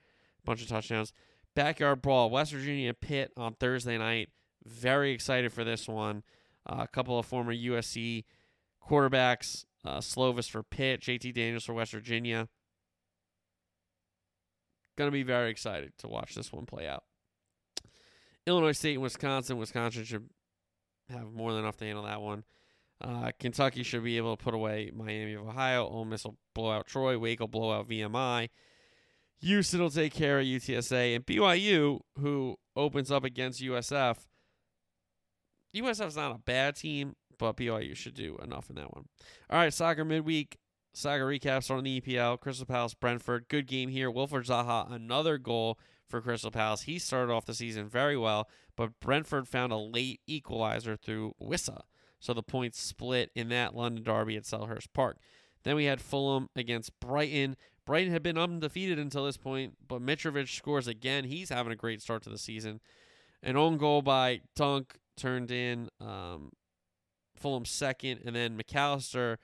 Speaker 3: a bunch of touchdowns. Backyard brawl. West Virginia Pitt on Thursday night. Very excited for this one. Uh, a couple of former USC quarterbacks. Uh, Slovis for Pitt. JT Daniels for West Virginia. Going to be very excited to watch this one play out. Illinois State and Wisconsin. Wisconsin should have more than enough to handle that one. Uh, Kentucky should be able to put away Miami of Ohio. Ole Miss will blow out Troy. Wake will blow out VMI. Houston will take care of UTSA. And BYU, who opens up against USF. USF's not a bad team, but BYU should do enough in that one. All right, soccer midweek. Soccer recaps on the EPL. Crystal Palace, Brentford. Good game here. Wilfried Zaha, another goal for Crystal Palace. He started off the season very well, but Brentford found a late equalizer through Wissa. So the points split in that London derby at Selhurst Park. Then we had Fulham against Brighton. Brighton had been undefeated until this point, but Mitrovic scores again. He's having a great start to the season. An own goal by Dunk turned in um, Fulham second, and then Mac Allister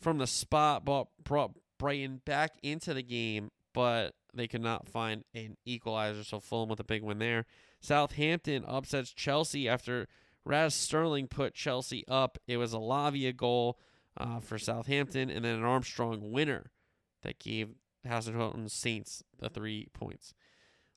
Speaker 3: from the spot brought, brought Brighton back into the game, but they could not find an equalizer. So Fulham with a big win there. Southampton upsets Chelsea after Raz Sterling put Chelsea up. It was a Lavia goal uh, for Southampton, and then an Armstrong winner that gave Hasenhüttl Saints the three points.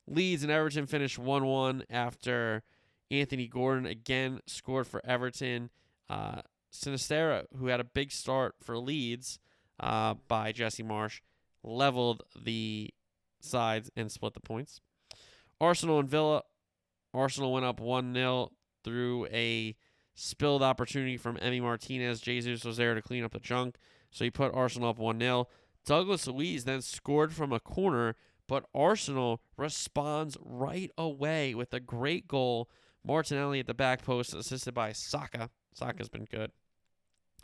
Speaker 3: Leeds and Everton finished 1 1 after Anthony Gordon again scored for Everton. Uh, Sinisterra, who had a big start for Leeds uh, by Jesse Marsch, leveled the sides and split the points. Arsenal and Villa. Arsenal went up 1 0 through a spilled opportunity from Emi Martinez. Jesus was there to clean up the junk, so he put Arsenal up 1 0. Douglas Luiz then scored from a corner, but Arsenal responds right away with a great goal. Martinelli at the back post, assisted by Saka. Saka's been good.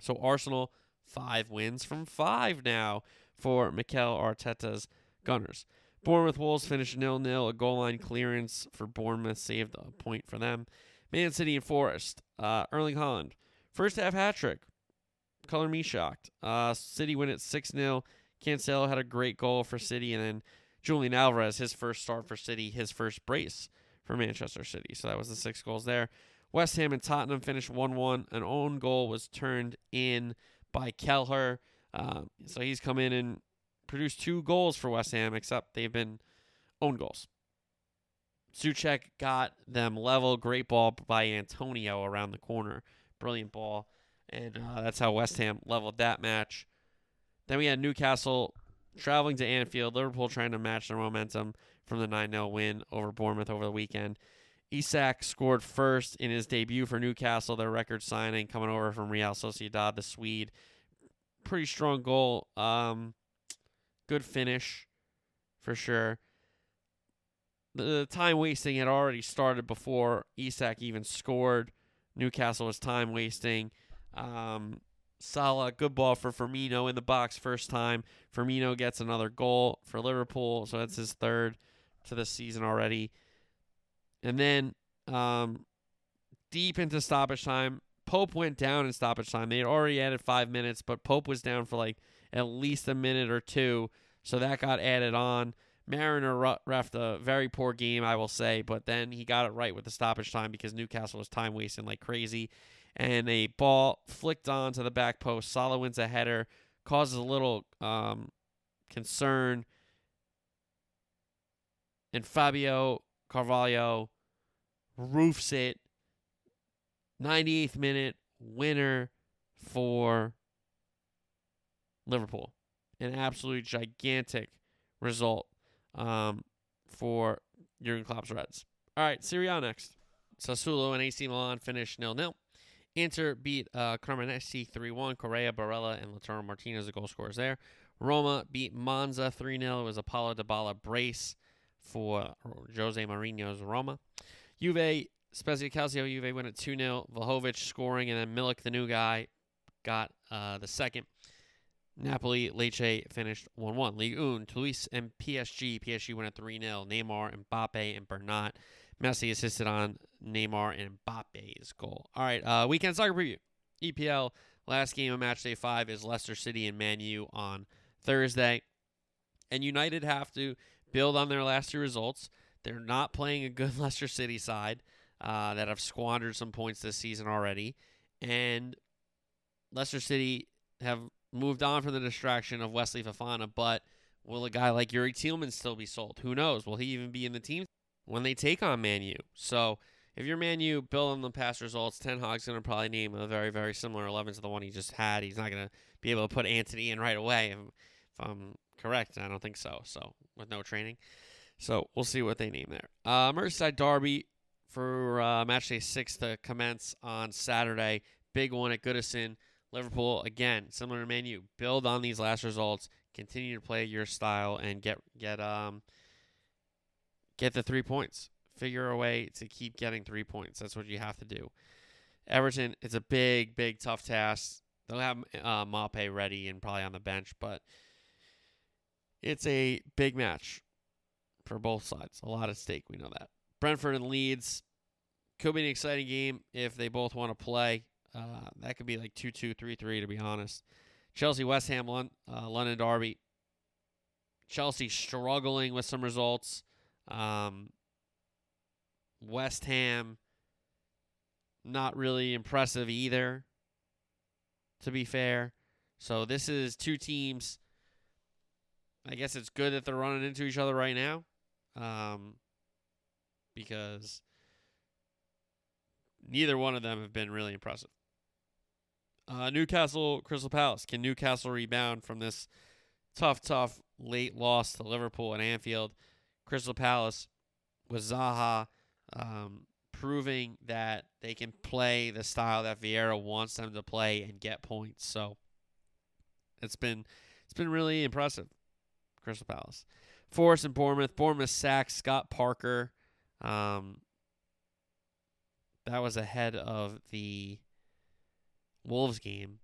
Speaker 3: So Arsenal, five wins from five now for Mikel Arteta's Gunners. Bournemouth Wolves finished nil nil. A goal line clearance for Bournemouth saved a point for them. Man City and Forest. Uh, Erling Haaland. First half hat trick. Color me shocked. Uh, City win at 6 0. Cancelo had a great goal for City, and then Julian Alvarez, his first start for City, his first brace for Manchester City. So that was the six goals there. West Ham and Tottenham finished 1 1. An own goal was turned in by Kelleher. Um, so he's come in and produced two goals for West Ham, except they've been own goals. Souček got them level. Great ball by Antonio around the corner. Brilliant ball. And uh, that's how West Ham leveled that match. Then we had Newcastle traveling to Anfield. Liverpool trying to match their momentum from the 9 0 win over Bournemouth over the weekend. Isak scored first in his debut for Newcastle, their record signing coming over from Real Sociedad, the Swede. Pretty strong goal. Um, good finish for sure the time wasting had already started before Isak even scored. Newcastle was time wasting. Um, Salah, good ball for Firmino in the box first time. Firmino gets another goal for Liverpool, so that's his third to the season already. And then um, deep into stoppage time, Pope went down in stoppage time. They had already added five minutes, but Pope was down for like at least a minute or two, so that got added on. Marriner refed a very poor game, I will say, but then he got it right with the stoppage time because Newcastle was time wasting like crazy and a ball flicked on to the back post. Salah wins a header, causes a little um, concern. And Fabio Carvalho roofs it. 98th minute winner for Liverpool. An absolute gigantic result um, for Jurgen Klopp's Reds. All right, Serie A next. Sassuolo and AC Milan finished nil nil. Inter beat uh, Cremonese 3 1. Correa, Barella, and Lautaro Martinez, the goal scorers there. Roma beat Monza 3 0. It was a Paulo Dybala brace for Jose Mourinho's Roma. Juve, Spezia Calcio, Juve win at 2 0. Vlahovic scoring, and then Milik, the new guy, got uh, the second. Napoli, Lecce finished 1 1. Ligue 1, Toulouse and PSG. PSG went at 3 0. Neymar, Mbappe, and Bernat. Messi assisted on Neymar and Mbappe's goal. All right, uh, weekend soccer preview. EPL last game of match day five is Leicester City and Man U on Thursday. And United have to build on their last two results. They're not playing a good Leicester City side uh, that have squandered some points this season already. And Leicester City have moved on from the distraction of Wesley Fofana, but will a guy like Youri Tielemans still be sold? Who knows? Will he even be in the team when they take on Man U. So if you're Man U, build on the past results. Ten Hag's going to probably name a very, very similar 11 to the one he just had. He's not going to be able to put Antony in right away, if, if I'm correct. I don't think so. So with no training. So we'll see what they name there. Uh, Merseyside Derby for uh, match day six to commence on Saturday. Big one at Goodison. Liverpool again, similar to Man U. Build on these last results. Continue to play your style and get get um get the three points. Figure a way to keep getting three points. That's what you have to do. Everton, it's a big, big, tough task. They'll have uh, Maupay ready and probably on the bench, but it's a big match for both sides. A lot at stake. We know that. Brentford and Leeds could be an exciting game if they both want to play. Uh, that could be like 2 2, 3 3, to be honest. Chelsea, West Ham, uh, London Derby. Chelsea struggling with some results. Um, West Ham, not really impressive either, to be fair. So this is two teams. I guess it's good that they're running into each other right now um, because neither one of them have been really impressive. Uh, Newcastle, Crystal Palace. Can Newcastle rebound from this tough, tough late loss to Liverpool at Anfield? Crystal Palace with Zaha um, proving that they can play the style that Vieira wants them to play and get points. So it's been it's been really impressive. Crystal Palace, Forest and Bournemouth. Bournemouth sacked Scott Parker. Um, that was ahead of the Wolves game.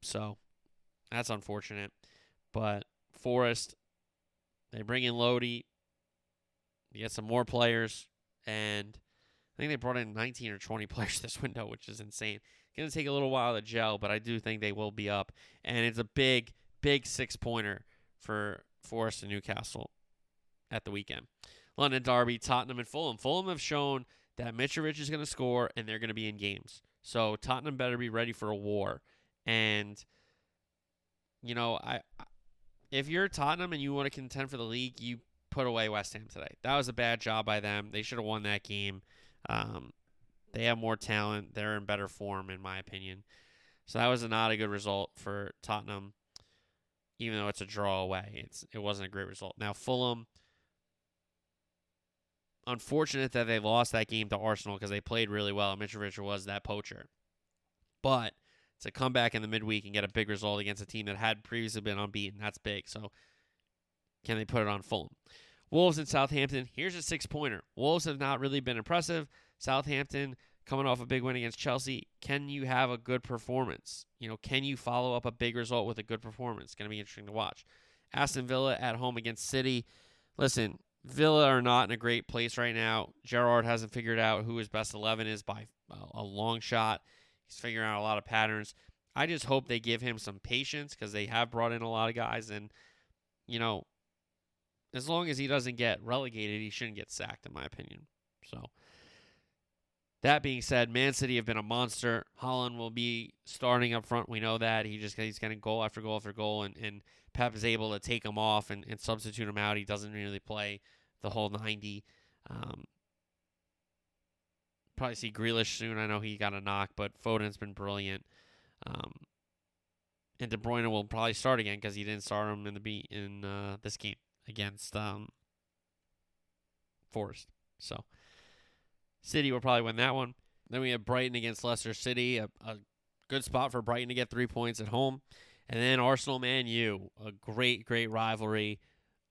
Speaker 3: So that's unfortunate. But Forest they bring in Lodi. You get some more players, and I think they brought in 19 or 20 players this window, which is insane. Going to take a little while to gel, but I do think they will be up. And it's a big, big six pointer for Forest and Newcastle at the weekend. London Derby, Tottenham, and Fulham. Fulham have shown that Mitrovic is going to score and they're going to be in games. So Tottenham better be ready for a war. And, you know, I if you're Tottenham and you want to contend for the league, you put away West Ham today. That was a bad job by them. They should have won that game. Um, they have more talent. They're in better form, in my opinion. So that was not a good result for Tottenham, even though it's a draw away. It's it wasn't a great result. Now Fulham, unfortunate that they lost that game to Arsenal because they played really well. Mitrovic was that poacher, but to come back in the midweek and get a big result against a team that had previously been unbeaten. That's big. So can they put it on Fulham? Wolves and Southampton. Here's a six pointer. Wolves have not really been impressive. Southampton coming off a big win against Chelsea. Can you have a good performance? You know, can you follow up a big result with a good performance? It's going to be interesting to watch. Aston Villa at home against City. Listen, Villa are not in a great place right now. Gerrard hasn't figured out who his best 11 is by a long shot. He's figuring out a lot of patterns. I just hope they give him some patience because they have brought in a lot of guys. And, you know, as long as he doesn't get relegated, he shouldn't get sacked, in my opinion. So, that being said, Man City have been a monster. Haaland will be starting up front. We know that. He just he's getting goal after goal after goal, and, and Pep is able to take him off and, and substitute him out. He doesn't really play the whole 90. Um, probably see Grealish soon. I know he got a knock, but Foden's been brilliant. Um, and De Bruyne will probably start again because he didn't start him in the beat in uh, this game against um, Forest. So City will probably win that one. Then we have Brighton against Leicester City, a, a good spot for Brighton to get three points at home. And then Arsenal Man U, a great, great rivalry,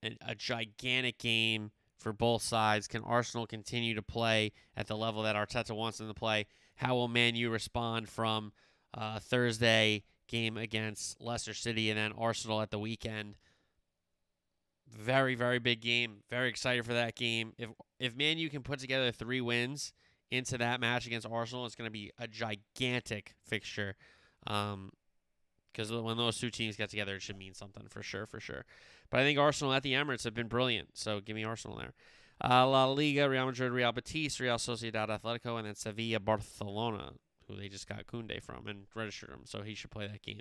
Speaker 3: and a gigantic game for both sides. Can Arsenal continue to play at the level that Arteta wants them to play? How will Man U respond from uh, Thursday game against Leicester City and then Arsenal at the weekend? Very, very big game. Very excited for that game. If if Man U can put together three wins into that match against Arsenal, it's going to be a gigantic fixture. Um, because when those two teams get together, it should mean something for sure, for sure. But I think Arsenal at the Emirates have been brilliant, so give me Arsenal there. Uh, La Liga, Real Madrid, Real Betis, Real Sociedad Atletico, and then Sevilla, Barcelona, who they just got Koundé from and registered him, so he should play that game.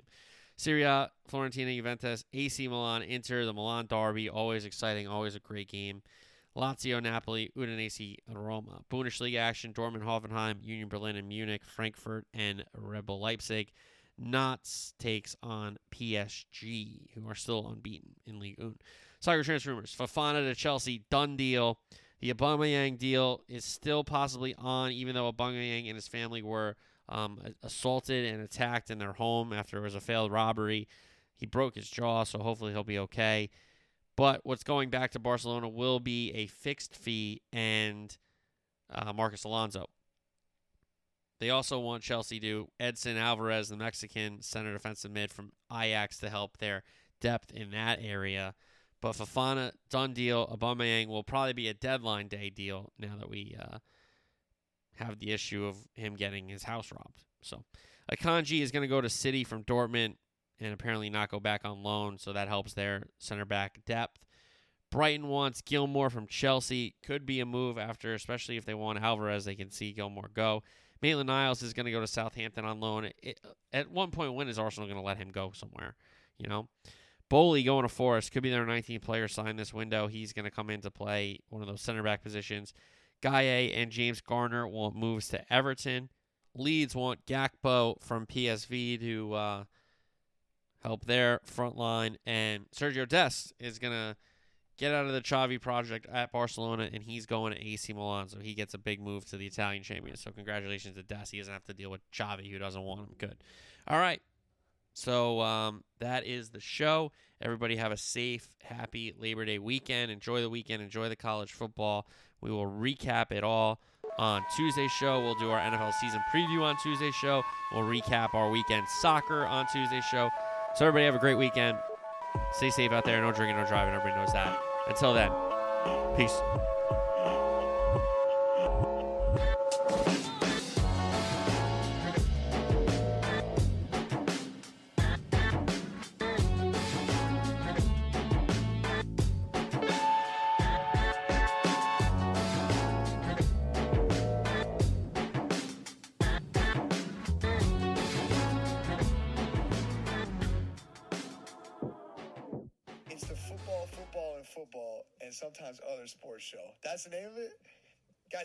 Speaker 3: Serie Fiorentina, Juventus, AC Milan, Inter, the Milan Derby, always exciting, always a great game. Lazio, Napoli, Udinese, Roma. Bundesliga action, Dortmund, Hoffenheim, Union Berlin, and Munich, Frankfurt, and RB Leipzig. Nantes takes on PSG, who are still unbeaten in League One. Soccer transfer rumors. Fofana to Chelsea, done deal. The Aubameyang deal is still possibly on, even though Aubameyang and his family were um, assaulted and attacked in their home after it was a failed robbery. He broke his jaw, so hopefully he'll be okay. But what's going back to Barcelona will be a fixed fee and uh, Marcos Alonso. They also want Chelsea to Edson Alvarez, the Mexican center defensive mid from Ajax, to help their depth in that area. But Fofana, done deal. Aubameyang will probably be a deadline day deal now that we uh, have the issue of him getting his house robbed. So Akanji is going to go to City from Dortmund and apparently not go back on loan, so that helps their center back depth. Brighton wants Gilmour from Chelsea. Could be a move after, especially if they want Alvarez, they can see Gilmour go. Maitland Niles is going to go to Southampton on loan. It, at one point, when is Arsenal going to let him go somewhere? You know, Boly going to Forest could be their 19th player signed this window. He's going to come in to play one of those center back positions. Gueye and James Garner want moves to Everton. Leeds want Gakpo from PSV to uh, help their front line, and Sergio Dest is going to get out of the Xavi project at Barcelona, and he's going to AC Milan, so he gets a big move to the Italian champions. So congratulations to Dest. He doesn't have to deal with Xavi, who doesn't want him. Good. All right. So um, that is the show. Everybody have a safe, happy Labor Day weekend. Enjoy the weekend. Enjoy the college football. We will recap it all on Tuesday's show. We'll do our NFL season preview on Tuesday's show. We'll recap our weekend soccer on Tuesday's show. So everybody have a great weekend. Stay safe out there. No drinking, no driving. Everybody knows that. Until then, peace.